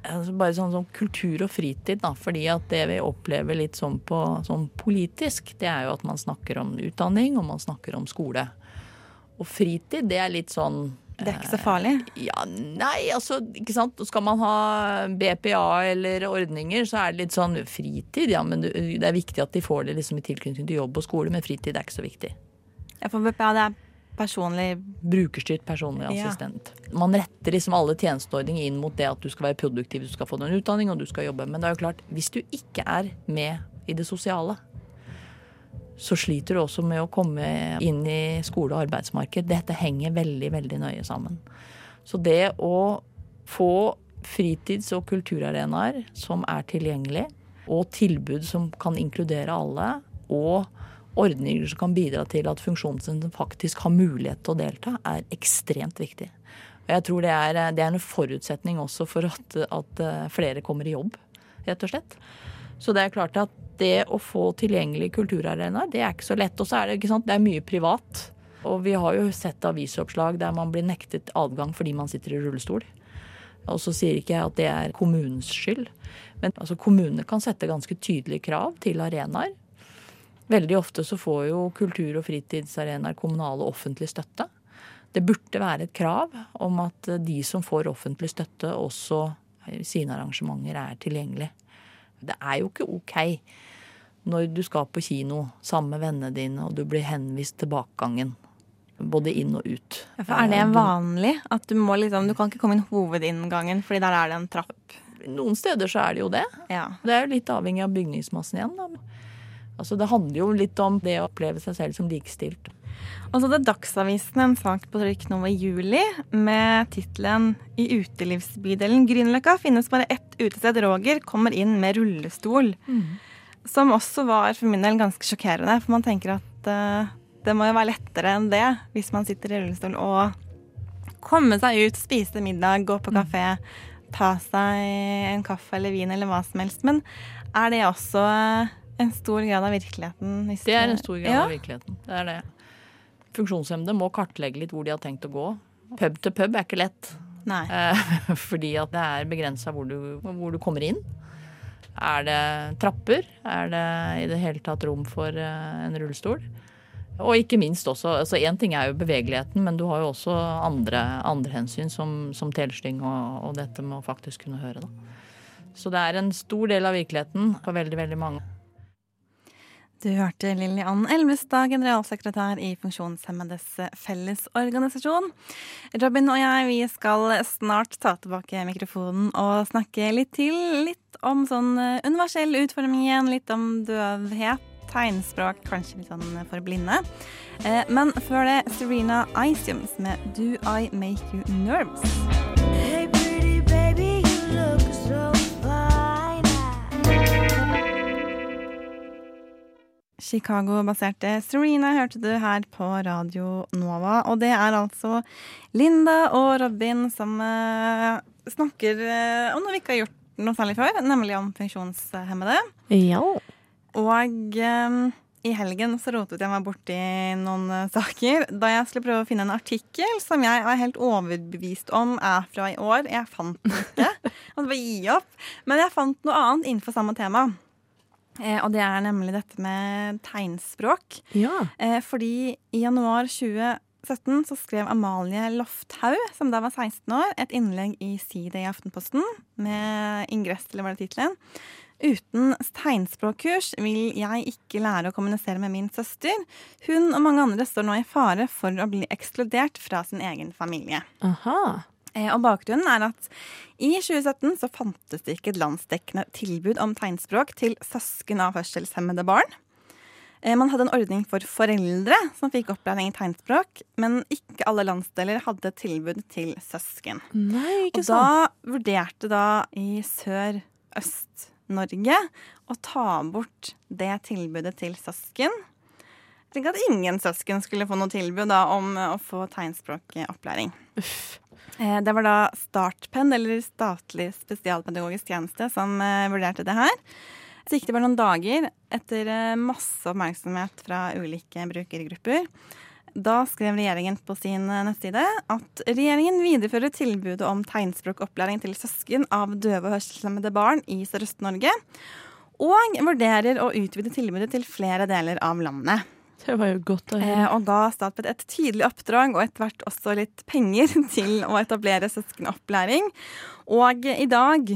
altså bare sånn som kultur og fritid, da, fordi at det vi opplever litt sånn, på, sånn politisk, det er jo at man snakker om utdanning og man snakker om skole. Og fritid, det er litt sånn Det er ikke så farlig? Ja, nei, altså, ikke sant. Skal man ha BPA eller ordninger, så er det litt sånn fritid, ja, men det er viktig at de får det liksom i tilknytning til jobb og skole, men fritid er ikke så viktig. Ja, for BPA det er personlig Brukerstyrt personlig Ja. assistent. Man retter liksom alle tjenesteordninger inn mot det at du skal være produktiv, du skal få en utdanning og du skal jobbe. Men det er jo klart, hvis du ikke er med i det sosiale, så sliter du også med å komme inn i skole og arbeidsmarked. Dette henger veldig, veldig nøye sammen. Så det å få fritids- og kulturarenaer som er tilgjengelig, og tilbud som kan inkludere alle, og ordninger som kan bidra til at funksjonshemmede faktisk har mulighet til å delta, er ekstremt viktig. Og jeg tror det er, det er en forutsetning også for at, at eh, flere kommer i jobb, rett og slett. Så det er klart at det å få tilgjengelige kulturarenaer, det er ikke så lett. Og så er det, ikke sant, det er mye privat. Og vi har jo sett avisoppslag der man blir nektet adgang fordi man sitter i rullestol. Og så sier ikke jeg at det er kommunens skyld, men altså, kommunene kan sette ganske tydelige krav til arenaer. Veldig ofte så får jo kultur- og fritidsarenaer kommunal og offentlig støtte. Det burde være et krav om at de som får offentlig støtte, også sine arrangementer er tilgjengelig. Det er jo ikke ok når du skal på kino sammen med vennene dine og du blir henvist til bakgangen. Både inn og ut. Ja, for er det vanlig? At du må liksom Du kan ikke komme inn hovedinngangen, fordi der er det en trapp? Noen steder så er det jo det. Ja. Det er jo litt avhengig av bygningsmassen igjen, da. Altså, det handler jo litt om det å oppleve seg selv som likestilt. Og så hadde Dagsavisen en sak på trykk nå i juli med tittelen 'I utelivsbydelen Grünerløkka finnes bare ett utested. Roger kommer inn med rullestol'. Som også var for min del ganske sjokkerende, for man tenker at uh, det må jo være lettere enn det hvis man sitter i rullestol og komme seg ut, spise middag, gå på kafé, ta seg en kaffe eller vin eller hva som helst. Men er det også en stor grad av virkeligheten? Det er en stor grad Ja. av virkeligheten. Det er det. Funksjonshemmede må kartlegge litt hvor de har tenkt å gå. Pub til pub er ikke lett. Nei. Eh, Fordi at det er begrensa hvor, du- hvor du kommer inn. Er det trapper? Er det i det hele tatt rom for eh, en rullestol? Og ikke minst også altså Én ting er jo bevegeligheten, men du har jo også andre, andre hensyn, som, som telesting og, og dette med å faktisk kunne høre. Da. Så det er en stor del av virkeligheten for veldig, veldig mange. Du hørte Lilly Ann Elvestad, generalsekretær i Funksjonshemmedes Fellesorganisasjon. Robin og jeg vi skal snart ta tilbake mikrofonen og snakke litt til. Litt om sånn eh, universell utforming igjen, litt om døvhet, tegnspråk, kanskje litt sånn for blinde. Eh, Men før det Serena Isiums med Do I Make You Nervous? Hey pretty baby, you look Chicago-baserte Serena hørte du her på Radio Nova. Og det er altså Linda og Robin som uh, snakker uh, om noe vi ikke har gjort noe særlig før, nemlig om funksjonshemmede. Ja. Og um, i helgen så rotet jeg meg borti noen uh, saker da jeg skulle prøve å finne en artikkel som jeg er helt overbevist om er fra i år. Jeg fant den ikke. Jeg måtte bare gi opp. Men jeg fant noe annet innenfor samme tema. Eh, og det er nemlig dette med tegnspråk. Ja. Eh, fordi i januar 2017 så skrev Amalie Lofthaug, som da var 16 år, et innlegg i Side i Aftenposten med ingress, eller var det tittelen? Uten tegnspråkkurs vil jeg ikke lære å kommunisere med min søster. Hun og mange andre står nå i fare for å bli ekskludert fra sin egen familie. Aha. Eh, Og bakgrunnen er at i 2017 så fantes det ikke et landsdekkende tilbud om tegnspråk til søsken av hørselshemmede barn. Eh, Man hadde en ordning for foreldre som fikk opplæring i tegnspråk, men ikke alle landsdeler hadde tilbud til søsken. Nei, ikke sant. Og da vurderte da i Sør-Øst-Norge å ta bort det tilbudet til søsken. Slik at ingen søsken skulle få noe tilbud da, om å få tegnspråkopplæring. Eh, Det var da Startpenn, eller Statlig spesialpedagogisk tjeneste, som eh, vurderte det her. Så gikk det bare noen dager etter eh, masse oppmerksomhet fra ulike brukergrupper. Da skrev regjeringen på sin eh, nettside at regjeringen viderefører tilbudet om tegnspråkopplæring til søsken av døve og hørselshemmede barn i Sørøst-Norge, og vurderer å utvide tilbudet til flere deler av landet. Det var jo godt å Eh, høre. og ga Statped et tydelig oppdrag og etter hvert også litt penger til å etablere søskenopplæring. Og i dag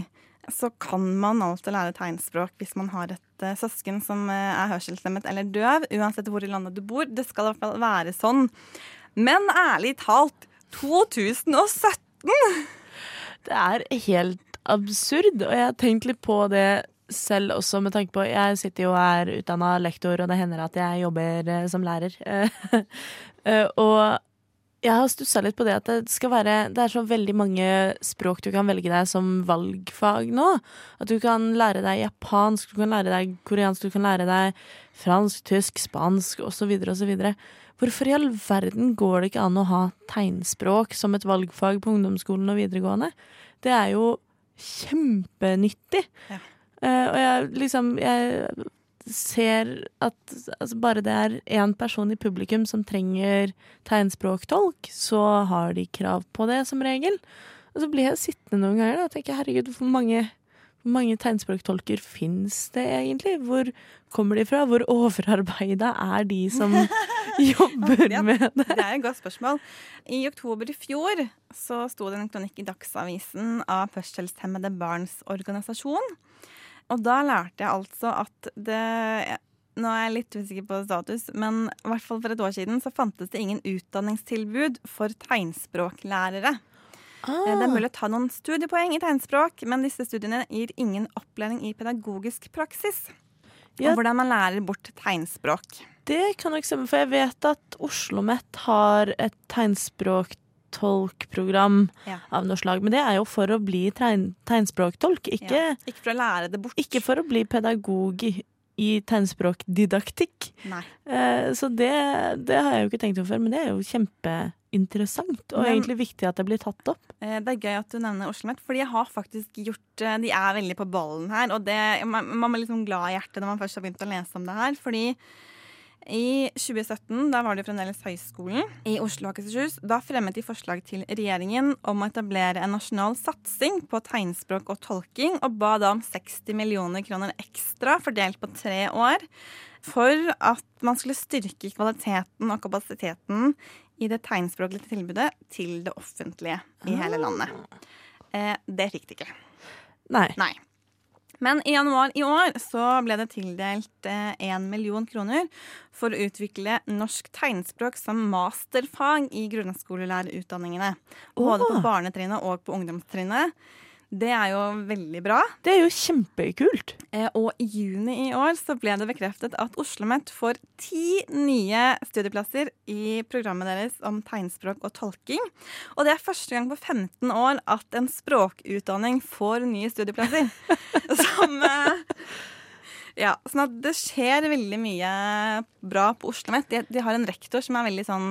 så kan man alltid lære tegnspråk hvis man har et eh, søsken som eh, er hørselshemmet eller døv, uansett hvor i landet du bor. Det skal i hvert fall være sånn. Men ærlig talt, 2017! Det er helt absurd, og jeg har tenkt litt på det selv også med tanke på Jeg sitter jo er utdanna lektor, og det hender at jeg jobber eh, som lærer. Eh, og jeg har stussa litt på det at det skal være Det er så veldig mange språk du kan velge deg som valgfag nå. At du kan lære deg japansk, du kan lære deg koreansk, du kan lære deg fransk, tysk, spansk osv. osv. Hvorfor i all verden går det ikke an å ha tegnspråk som et valgfag på ungdomsskolen og videregående? Det er jo kjempenyttig. Ja. Eh, og jeg liksom Jeg ser at altså bare det er én person i publikum som trenger tegnspråktolk, så har de krav på det, som regel. Og så blir jeg sittende noen ganger da, og tenker herregud, hvor mange, hvor mange tegnspråktolker fins det egentlig? Hvor kommer de fra? Hvor overarbeida er de som jobber Ja, med det? Det er et godt spørsmål. I oktober i fjor så sto det en kronikk i Dagsavisen av Hørselshemmede barns organisasjon. Og da lærte jeg altså at det Nå er jeg litt usikker på status, men i hvert fall for et år siden så fantes det ingen utdanningstilbud for tegnspråklærere. Ah. Det er mulig å ta noen studiepoeng i tegnspråk, men disse studiene gir ingen opplæring i pedagogisk praksis. Ja. Og hvordan man lærer bort tegnspråk. Det kan nok stemme, for jeg vet at Oslo OsloMet har et tegnspråktolkprogram Ja. av noe slag. Men det er jo for å bli tegn, tegnspråktolk, ikke, Ja. Ikke for å lære det bort. ikke for å bli pedagog i, i tegnspråkdidaktikk. Nei. Eh, så det, det har jeg jo ikke tenkt over før, men det er jo kjempeinteressant. Og Men- egentlig viktig at det blir tatt opp. Eh, Det er gøy at du nevner Oslo OsloMet, fordi jeg har faktisk gjort eh, De er veldig på ballen her, og det, man, man blir liksom glad i hjertet når man først har begynt å lese om det her. Fordi i 2017, da var det jo fremdeles Høgskolen i Oslo og Akershus, da fremmet de forslag til regjeringen om å etablere en nasjonal satsing på tegnspråk og tolking, og ba da om 60 millioner kroner ekstra fordelt på tre år, for at man skulle styrke kvaliteten og kapasiteten i det tegnspråklige tilbudet til det offentlige i hele landet. Eh, det fikk de ikke. Nei. Nei. Men i januar i år så ble det tildelt én million kroner for å utvikle norsk tegnspråk som masterfag i grunnskolelærerutdanningene. Både på barnetrinnet og på ungdomstrinnet. Det er jo veldig bra. Det er jo kjempekult. Eh, Og i juni i år så ble det bekreftet at OsloMet får ti nye studieplasser i programmet deres om tegnspråk og tolking. Og det er første gang på 15 år at en språkutdanning får nye studieplasser. Som eh, Ja, sånn at det skjer veldig mye bra på Oslo OsloMet. De, de har en rektor som er veldig sånn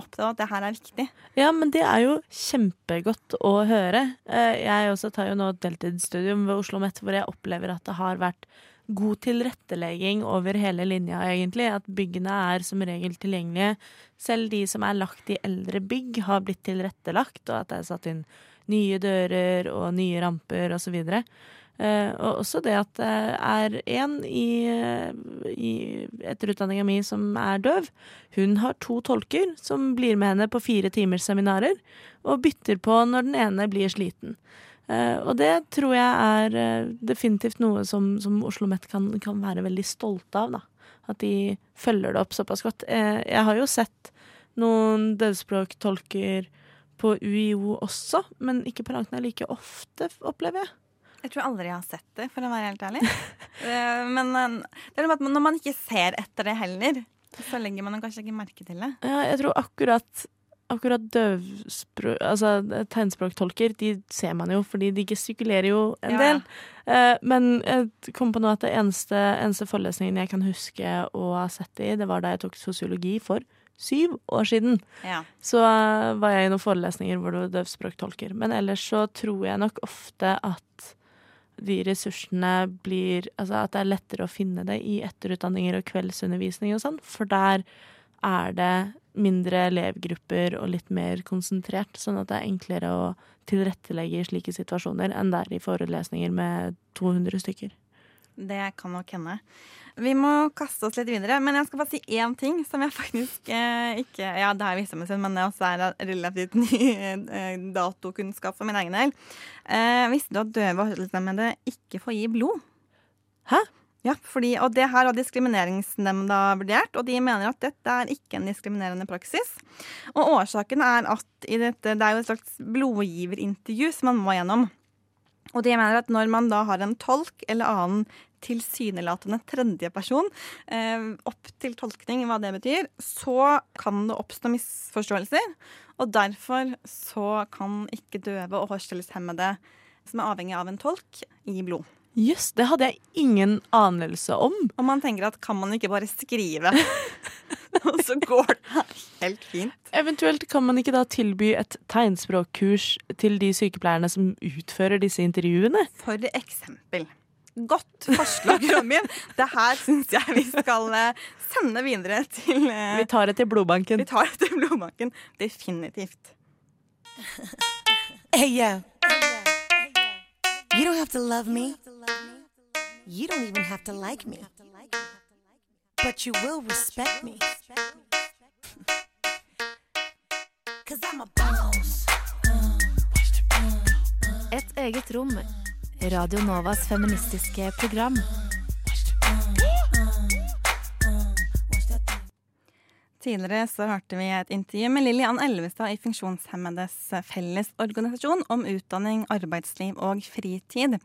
opptatt av at det her er viktig. Ja, men det er jo kjempegodt å høre. Eh, Jeg også tar jo nå et deltidsstudium ved Oslo OsloMet hvor jeg opplever at det har vært god tilrettelegging over hele linja, egentlig. At byggene er som regel tilgjengelige. Selv de som er lagt i eldre bygg, har blitt tilrettelagt, og at det er satt inn nye dører og nye ramper osv. Uh, og også det at det er en i, eh, i etterutdanninga mi som er døv. Hun har to tolker som blir med henne på fire timers seminarer, og bytter på når den ene blir sliten. Eh, og det tror jeg er eh, definitivt noe som, som Oslo OsloMet kan, kan, være veldig stolte av. Da. At de følger det opp såpass godt. Eh, jeg har jo sett noen døvspråktolker på UiO også, men ikke på langt nær like ofte, opplever jeg. Jeg tror aldri jeg har sett det, for å være helt ærlig. men det er noe at når man ikke ser etter det heller, så legger man kanskje ikke merke til det. Ja, jeg tror akkurat akkurat døvspråk... Altså tegnspråktolker, de ser man jo, fordi de gestikulerer jo en ja. del. Uh, men jeg kom på nå at det eneste, eneste forelesningen jeg kan huske å ha sett det i, det var da jeg tok sosiologi for syv år siden. Ja. Så var jeg i noen forelesninger hvor det var døvspråktolker. Men ellers så tror jeg nok ofte at de ressursene blir Altså at det er lettere å finne det i etterutdanninger og kveldsundervisning og sånn, for der er det mindre elevgrupper og litt mer konsentrert, sånn at det er enklere å tilrettelegge i slike situasjoner enn det er i forelesninger med 200 stykker. Det kan nok hende. Vi må kaste oss litt videre, men jeg skal bare si én ting som jeg faktisk eh, ikke Ja, det har jeg visst om en stund, men det også er relativt ny eh, datokunnskap for min egen del. Eh, visste du at døve og hørselshemmede ikke får gi blod? Hæ? Ja, fordi, og det her har Diskrimineringsnemnda vurdert, og de mener at dette er ikke en diskriminerende praksis. Og årsaken er at dette, det er jo et slags blodgiverintervju som man må gjennom. Og de mener at når man da har en tolk eller annen tilsynelatende tredjeperson eh, opp til tolkning, hva det betyr, så kan det oppstå misforståelser. Og derfor så kan ikke døve og hørselshemmede som er avhengig av en tolk, gi blod. Jøss, yes, det hadde jeg ingen anelse om. Og man tenker at kan man ikke bare skrive, og så går det helt fint. Eventuelt kan man ikke da tilby et tegnspråkkurs til de sykepleierne som utfører disse intervjuene? For eksempel. Godt forslag, Robin. Det her syns jeg vi skal eh, sende videre til uh, Vi tar det til blodbanken. Vi tar det til blodbanken. Definitivt. Hey, yeah. You don't have to love me. You don't even have to like me. But you will respect me. Cause I'm a boss. Et eget rom. Radio Novas feministiske program. Tidligere så hørte vi et intervju med Lillian Elvestad i Funksjonshemmedes Fellesorganisasjon om utdanning, arbeidsliv og fritid.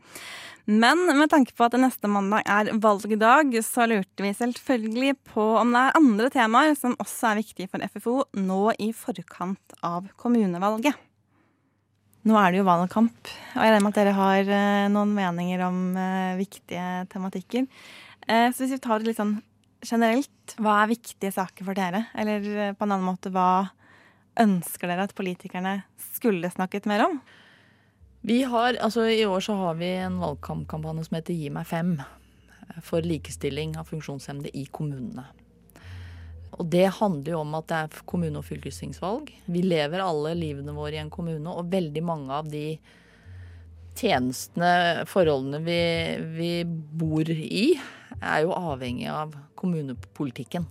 Men med tanke på at det neste mandag er valgdag, så lurte vi selvfølgelig på om det er andre temaer som også er viktige for FFO nå i forkant av kommunevalget. Nå er det jo valgkamp, og jeg regner med at dere har eh, noen meninger om uh, viktige tematikker. Uh, så hvis vi tar det litt sånn generelt, hva er viktige saker for dere? Eller eh, på en annen måte, hva ønsker dere at politikerne skulle snakket mer om? Vi har, altså I år så har vi en valgkampkampanje som heter Gi meg fem. For likestilling av funksjonshemmede i kommunene. Og det handler jo om at det er kommune- og fylkestingsvalg. Vi lever alle livene våre i en kommune, og veldig mange av de tjenestene, forholdene vi, vi bor i, er jo avhengig av kommunepolitikken.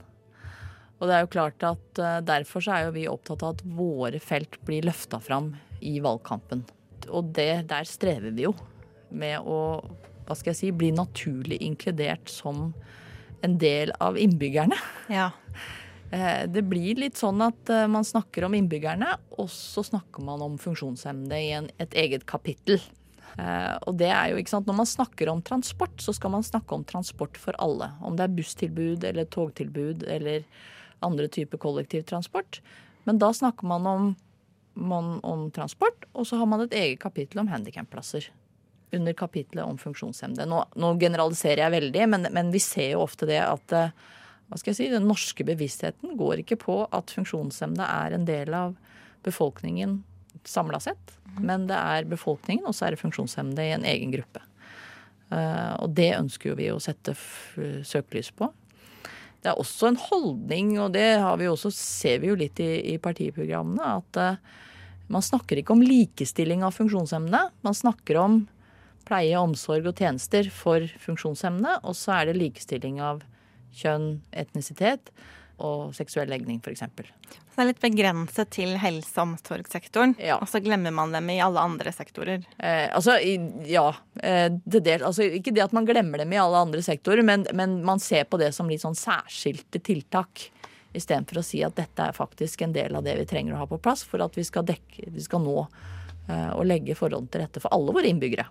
Og det er jo klart at uh, Derfor så er jo vi opptatt av at våre felt blir løfta fram i valgkampen. Og det, der strever vi jo med å hva skal jeg si, bli naturlig inkludert som en del av innbyggerne. Ja. Uh, det blir litt sånn at uh, man snakker om innbyggerne, og så snakker man om funksjonshemmede i en, et eget kapittel. Uh, og det er jo, ikke sant, Når man snakker om transport, så skal man snakke om transport for alle. Om det er busstilbud eller togtilbud eller andre typer kollektivtransport. Men da snakker man om, man om transport, og så har man et eget kapittel om handikapplasser. Under kapitlet om funksjonshemmede. Nå, nå generaliserer jeg veldig, men, men, vi ser jo ofte det at eh, hva skal jeg si, den norske bevisstheten går ikke på at funksjonshemmede er en del av befolkningen samla sett, men det er befolkningen, og så er det funksjonshemmede i en egen gruppe. Eh, og det ønsker jo vi å sette søkelys på. Det er også en holdning, og det vi også, ser vi jo litt i, i partiprogrammene, at uh, man snakker ikke om likestilling av funksjonshemmede. Man snakker om pleie, omsorg og tjenester for funksjonshemmede, og så er det likestilling av kjønn, etnisitet og seksuell legning, f.eks. Så det er litt begrenset til helse- og omsorgssektoren, ja. og så glemmer man dem i alle andre sektorer? Eh, altså, ja. Eh, det del, altså, ikke det at man glemmer dem i alle andre sektorer, men, men man ser på det som litt sånn særskilte tiltak. Istedenfor å si at dette er faktisk en del av det vi trenger å ha på plass for at vi skal, dekke, vi skal nå eh, og legge forholdene til rette for alle våre innbyggere.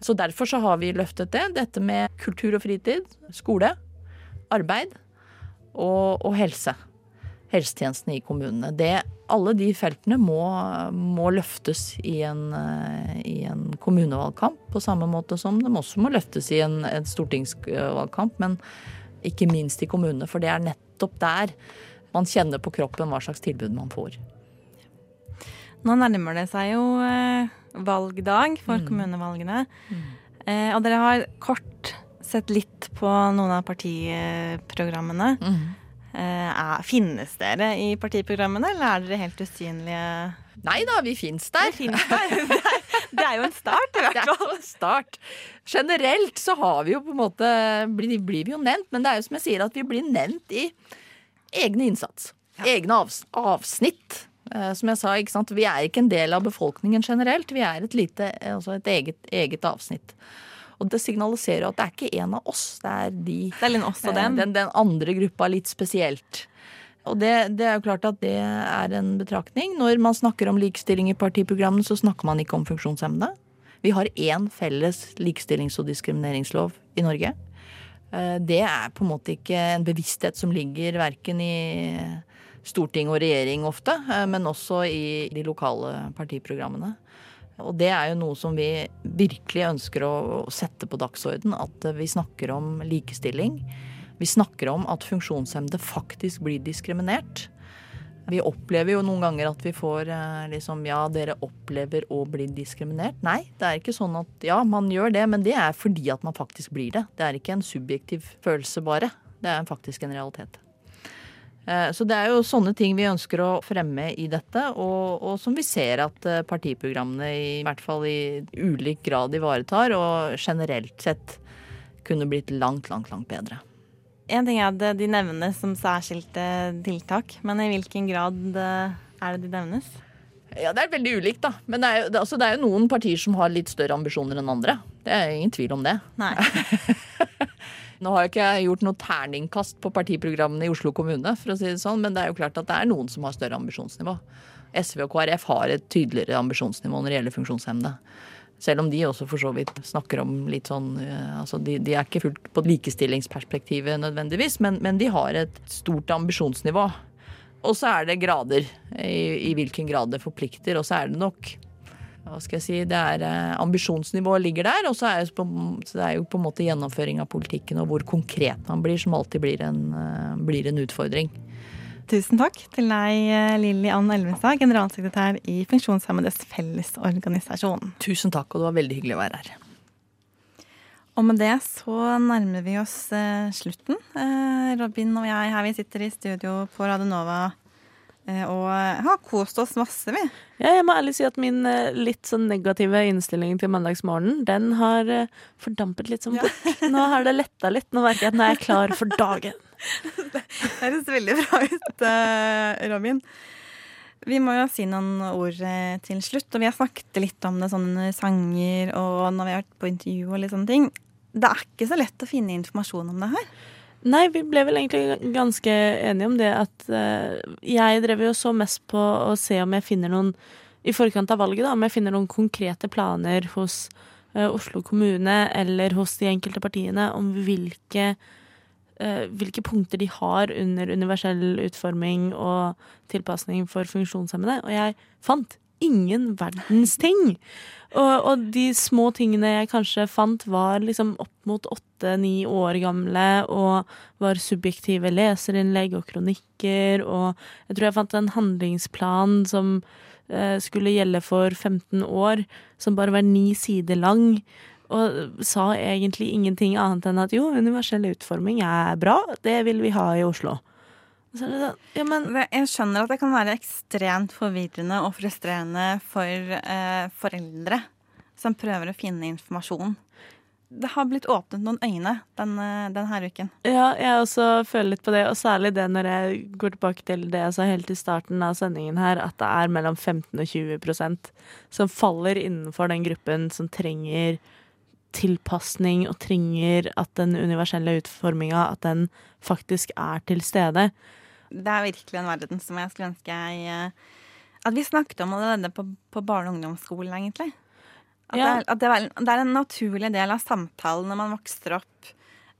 Så derfor så har vi løftet det. Dette med kultur og fritid, skole, arbeid og, og helse. Helsetjenestene i kommunene. Det, alle de feltene må, må løftes i en, eh, i en, kommunevalgkamp, på samme måte som de også må løftes i en, en stortingsvalgkamp, men ikke minst i kommunene. For det er nettopp der man kjenner på kroppen hva slags tilbud man får. Nå nærmer det seg jo eh, valgdag for mm. kommunevalgene. Mm. Eh, og dere har kort sett litt på noen av partiprogrammene. Mm. Eh, finnes dere i partiprogrammene, eller er dere helt usynlige? Nei da, vi fins der. Det, det, er, det, er jo en start, i hvert fall. en start. Generelt så har vi jo på en måte blir, blir vi jo nevnt, men det er jo som jeg sier at vi blir nevnt i egne innsats. Ja. Egne avs, avsnitt. Uh, som jeg sa, ikke sant? vi er ikke en del av befolkningen generelt. Vi er et lite, altså et eget, eget avsnitt. Og det signaliserer at det er ikke en av oss, det er de. Det er dem. Den, den andre gruppa litt spesielt. Og det, det, er jo klart at det er en betraktning. Når man snakker om likestilling i partiprogrammene, så snakker man ikke om funksjonshemmede. Vi har én felles likestillings- og diskrimineringslov i Norge. Eh, det er på en måte ikke en bevissthet som ligger verken i storting og regjering ofte, eh, men også i de lokale partiprogrammene. Og det er jo noe som vi virkelig ønsker å sette på dagsorden. At vi snakker om likestilling. Vi snakker om at funksjonshemmede faktisk blir diskriminert. Vi opplever jo noen ganger at vi får eh, liksom Ja, dere opplever å bli diskriminert. Nei, det er ikke sånn at ja, man gjør det, men det er fordi at man faktisk blir det. Det er ikke en subjektiv følelse bare. Det er faktisk en realitet. Eh, så det er jo sånne ting vi ønsker å fremme i dette, og, og, som vi ser at eh, partiprogrammene i hvert fall i ulik grad ivaretar, og generelt sett kunne blitt langt, langt, langt bedre. En ting er at de nevnes som særskilte tiltak, men i hvilken grad eh, er det de nevnes? Ja, Det er veldig ulikt, da. Men det er, jo, altså, det er jo noen partier som har litt større ambisjoner enn andre. Det er ingen tvil om det. Nei. Nå har jeg ikke gjort noe terningkast på partiprogrammene i Oslo kommune, for å si det sånn, men det er jo klart at det er noen som har større ambisjonsnivå. SV og KrF har et tydeligere ambisjonsnivå når det gjelder funksjonshemmede. Selv om de også for så vidt snakker om litt sånn eh, altså de, de er ikke fullt på likestillingsperspektivet nødvendigvis, men, men, de har et stort ambisjonsnivå. Og så er det grader i, i hvilken grad det forplikter, og så er det nok hva skal jeg si, det er eh, Ambisjonsnivået ligger der, og så er, det, det er jo på en måte gjennomføring av politikken og hvor konkret man blir, som alltid blir en, uh, blir en utfordring. Tusen takk til deg, eh, Lilly Ann Elvenstad, generalsekretær i Funksjonshemmedes Fellesorganisasjon. Tusen takk, og det var veldig hyggelig å være her. Og med det så nærmer vi oss slutten. Robin og jeg her vi sitter i studio på Radionova Eh, og har kost oss masse, vi. Ja, jeg må ærlig si at min eh, litt sånn negative innstilling til mandagsmorgenen, den har eh, fordampet litt som ja. bort. Nå har det letta litt. Nå merker jeg at nå er jeg klar for dagen. Det høres veldig bra ut, Robin. Vi må jo si noen ord til slutt, og vi har snakket litt om det sånne sanger og når vi har vært på intervju og litt sånne ting. Det er ikke så lett å finne informasjon om det her. Nei, vi ble vel egentlig ganske enige om det at uh, jeg drev jo så mest på å se om jeg finner noen i forkant av valget, da, om jeg finner noen konkrete planer hos uh, Oslo kommune eller hos de enkelte partiene om hvilke, uh, hvilke punkter de har under universell utforming og tilpasning for funksjonshemmede. Og jeg fant ingen verdens ting. Og, og de små tingene jeg kanskje fant, var liksom opp mot åtte-ni år gamle, og var subjektive leserinnlegg og kronikker, og jeg tror jeg fant en handlingsplan som eh, skulle gjelde for 15 år, som bare var ni sider lang. Og sa egentlig ingenting annet enn at jo, universell utforming er bra, det vil vi ha i Oslo. Det sånn, ja, men Jeg skjønner at det kan være ekstremt forvirrende og frustrerende for eh, foreldre som prøver å finne informasjon. Det har blitt åpnet noen øyne denne, denne uken. Ja, jeg også føler litt på det, og særlig det når jeg går tilbake til det jeg sa helt i starten av sendingen her, at det er mellom 15 og 20 prosent som faller innenfor den gruppen som trenger tilpasning og trenger at den universelle utforminga, at den faktisk er til stede. Det er virkelig en verden som jeg skulle ønske jeg eh, At vi snakket om allerede på, på barne- og ungdomsskolen, egentlig. At, Ja. det, at det, er, det er en naturlig del av samtalen når man vokser opp,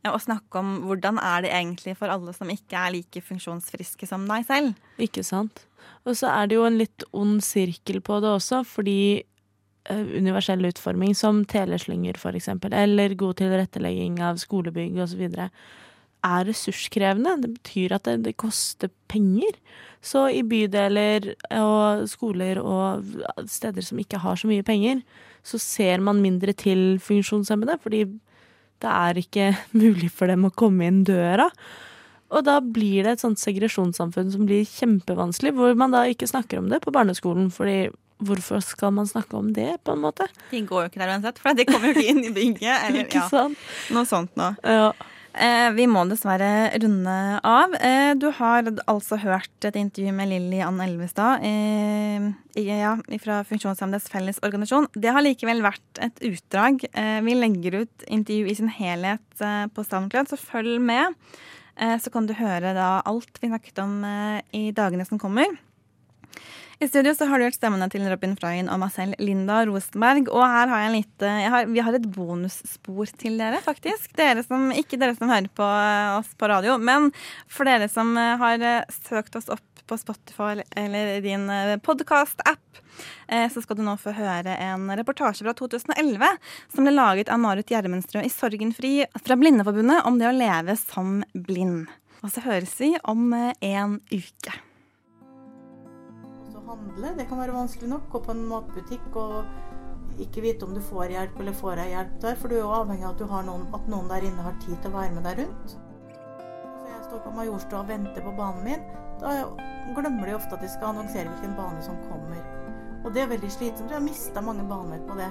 eh, å snakke om hvordan er det egentlig for alle som ikke er like funksjonsfriske som deg selv. Ikke sant? Og så er det jo en litt ond sirkel på det også, fordi universell utforming som teleslynger eksempel, eller god tilrettelegging av skolebygg osv., er ressurskrevende. Det betyr at det, det koster penger. Så i bydeler og skoler og steder som ikke har så mye penger, så ser man mindre til funksjonshemmede, fordi det er ikke mulig for dem å komme inn døra. Og da blir det et sånt segresjonssamfunn som blir kjempevanskelig, hvor man da ikke snakker om det på barneskolen, fordi hvorfor skal man snakke om det, på en måte? De går jo ikke der uansett, for de kommer jo ikke inn i bygget. Eller, Ikke sant? Noe sånt noe. Ja. Eh, vi må dessverre runde av. Eh, du har altså hørt et intervju med Lilly Ann Elvestad eh, ja, fra Funksjonshemmedes Fellesorganisasjon. Det har likevel vært et utdrag. Eh, vi legger ut intervju i sin helhet eh, på SoundCloud, så følg med. Eh, så kan du høre da alt vi snakket om i dagene som kommer. I studio så har du hørt stemmene til Robin Freien og meg selv, Linda Rosenberg. Og her har jeg lite jeg har, Vi har et bonusspor til dere, faktisk. Dere som, ikke dere som hører på eh, oss på radio, men for dere som eh, har eh, søkt oss opp på Spotify eller din podkast-app, så skal du nå få høre en reportasje fra 2011 som ble laget av Marit Gjermundsrød i Sorgenfri fra Blindeforbundet om det å leve som blind. Og så høres vi om eh, en uke. Handle. Det kan være vanskelig nok. Gå på en matbutikk og ikke vite om du får hjelp eller får deg hjelp der. For du er jo avhengig av at, noen, at noen der inne har tid til å være med deg rundt. Så jeg står på Majorstua og venter på banen min. Da glemmer de ofte at de skal annonsere hvilken bane som kommer. Og det er veldig slitsomt. Jeg har mista mange baner på det.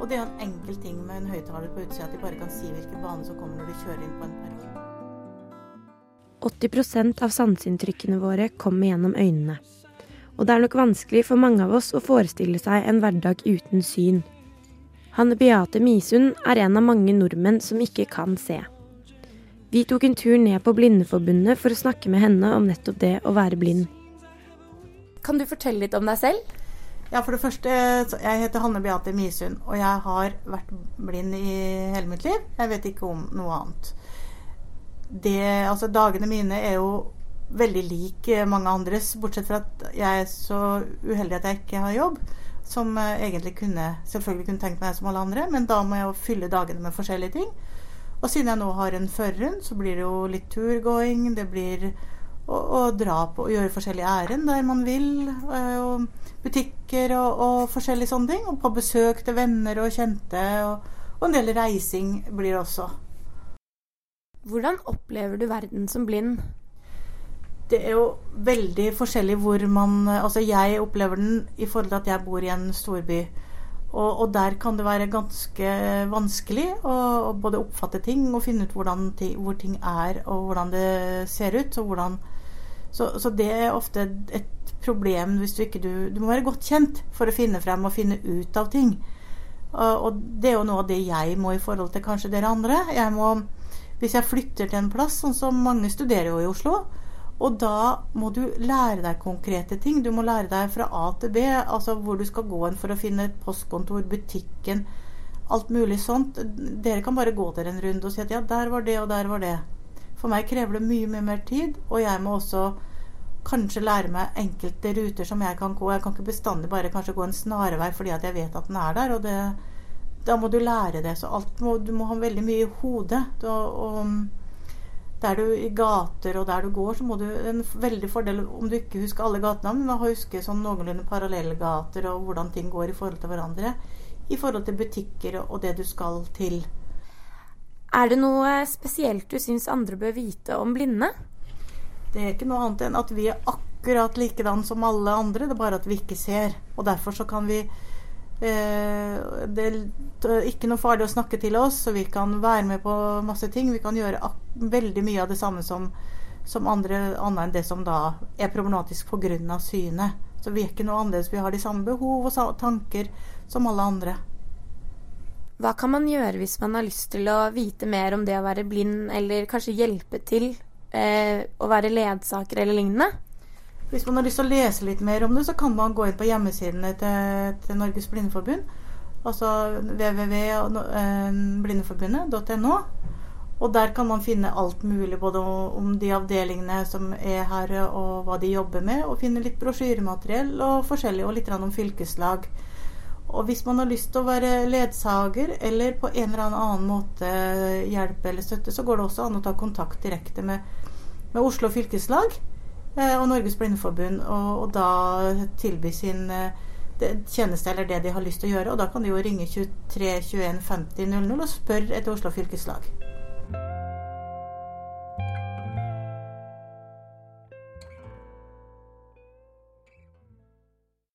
Og det er en enkel ting med en høyttaler på utsida at de bare kan si hvilken bane som kommer når de kjører inn på en park. 80% av sanseinntrykkene våre kommer gjennom øynene. Og det er nok vanskelig for mange av oss å forestille seg en hverdag uten syn. Hanne Beate Misund er en av mange nordmenn som ikke kan se. Vi tok en tur ned på Blindeforbundet for å snakke med henne om nettopp det å være blind. Kan du fortelle litt om deg selv? Ja, for det første, jeg heter Hanne Beate Misund, og jeg har vært blind i hele mitt liv. Jeg vet ikke om noe annet. Det, altså Dagene mine er jo veldig lik mange andres, bortsett fra at jeg er så uheldig at jeg ikke har jobb. Som eh, egentlig kunne selvfølgelig kunne tenkt meg som alle andre, men da må jeg jo fylle dagene med forskjellige ting. Og siden jeg nå har en førerhund, så blir det jo litt turgåing. Det blir å, å dra på og gjøre forskjellige ærend der man vil. eh, Og butikker og, og forskjellige sånne ting. Og på besøk til venner og kjente. Og, og en del reising blir det også. Hvordan opplever du verden som blind? Det er jo veldig forskjellig hvor man Altså, jeg opplever den i forhold til at jeg bor i en storby. Og, og der kan det være ganske vanskelig å, å både oppfatte ting og finne ut hvordan ti- hvor ting er, og hvordan det ser ut. Og hvordan, så, så det er ofte et problem hvis du ikke du Du må være godt kjent for å finne frem og finne ut av ting. Og, og det er jo noe av det jeg må i forhold til kanskje dere andre. Jeg må, hvis jeg flytter til en plass, sånn som mange studerer jo i Oslo, og da må du lære deg konkrete ting. Du må lære deg fra A til B, altså hvor du skal gå hen for å finne et postkontor, butikken, alt mulig sånt. Dere kan bare gå dere en runde og si at ja, der var det, og der var det. For meg krever det mye, mye mer tid, og jeg må også kanskje lære meg enkelte ruter som jeg kan gå. Jeg kan ikke bestandig bare kanskje gå en snarvei fordi at jeg vet at den er der. og det, Da må du lære det. Så alt må, du må ha veldig mye i hodet. Og, og der du i gater og der du går, så må du En veldig fordel om du ikke husker alle gatenavn, men å huske sånn noenlunde parallellgater og hvordan ting går i forhold til hverandre. I forhold til butikker og det du skal til. Er det noe spesielt du syns andre bør vite om blinde? Det er ikke noe annet enn at vi er akkurat likedan som alle andre, det er bare at vi ikke ser. Og derfor så kan vi Det er ikke noe farlig å snakke til oss, så vi kan være med på masse ting. Vi kan gjøre veldig mye av det samme som, som andre, annet enn det som da er problematisk pga. synet. Så vi er ikke noe annerledes. Vi har de samme behov og tanker som alle andre. Hva kan man gjøre hvis man har lyst til å vite mer om det å være blind, eller kanskje hjelpe til eh, å være ledsager eller lignende? Hvis man har lyst til å lese litt mer om det, så kan man gå inn på hjemmesidene til, til Norges Blindeforbund. Altså www.blindeforbundet.no. Og der kan man finne alt mulig, både om de avdelingene som er her, og hva de jobber med, og finne litt brosjyremateriell og forskjellig, og litt om fylkeslag. Og hvis man har lyst til å være ledsager eller på en eller annen måte hjelpe eller støtte, så går det også an å ta kontakt direkte med, med Oslo fylkeslag og Norges Blindeforbund, og, og da tilby sin eh, tjeneste eller det de har lyst til å gjøre. Og da kan de jo ringe 23 21 50 00 og spørre etter Oslo fylkeslag.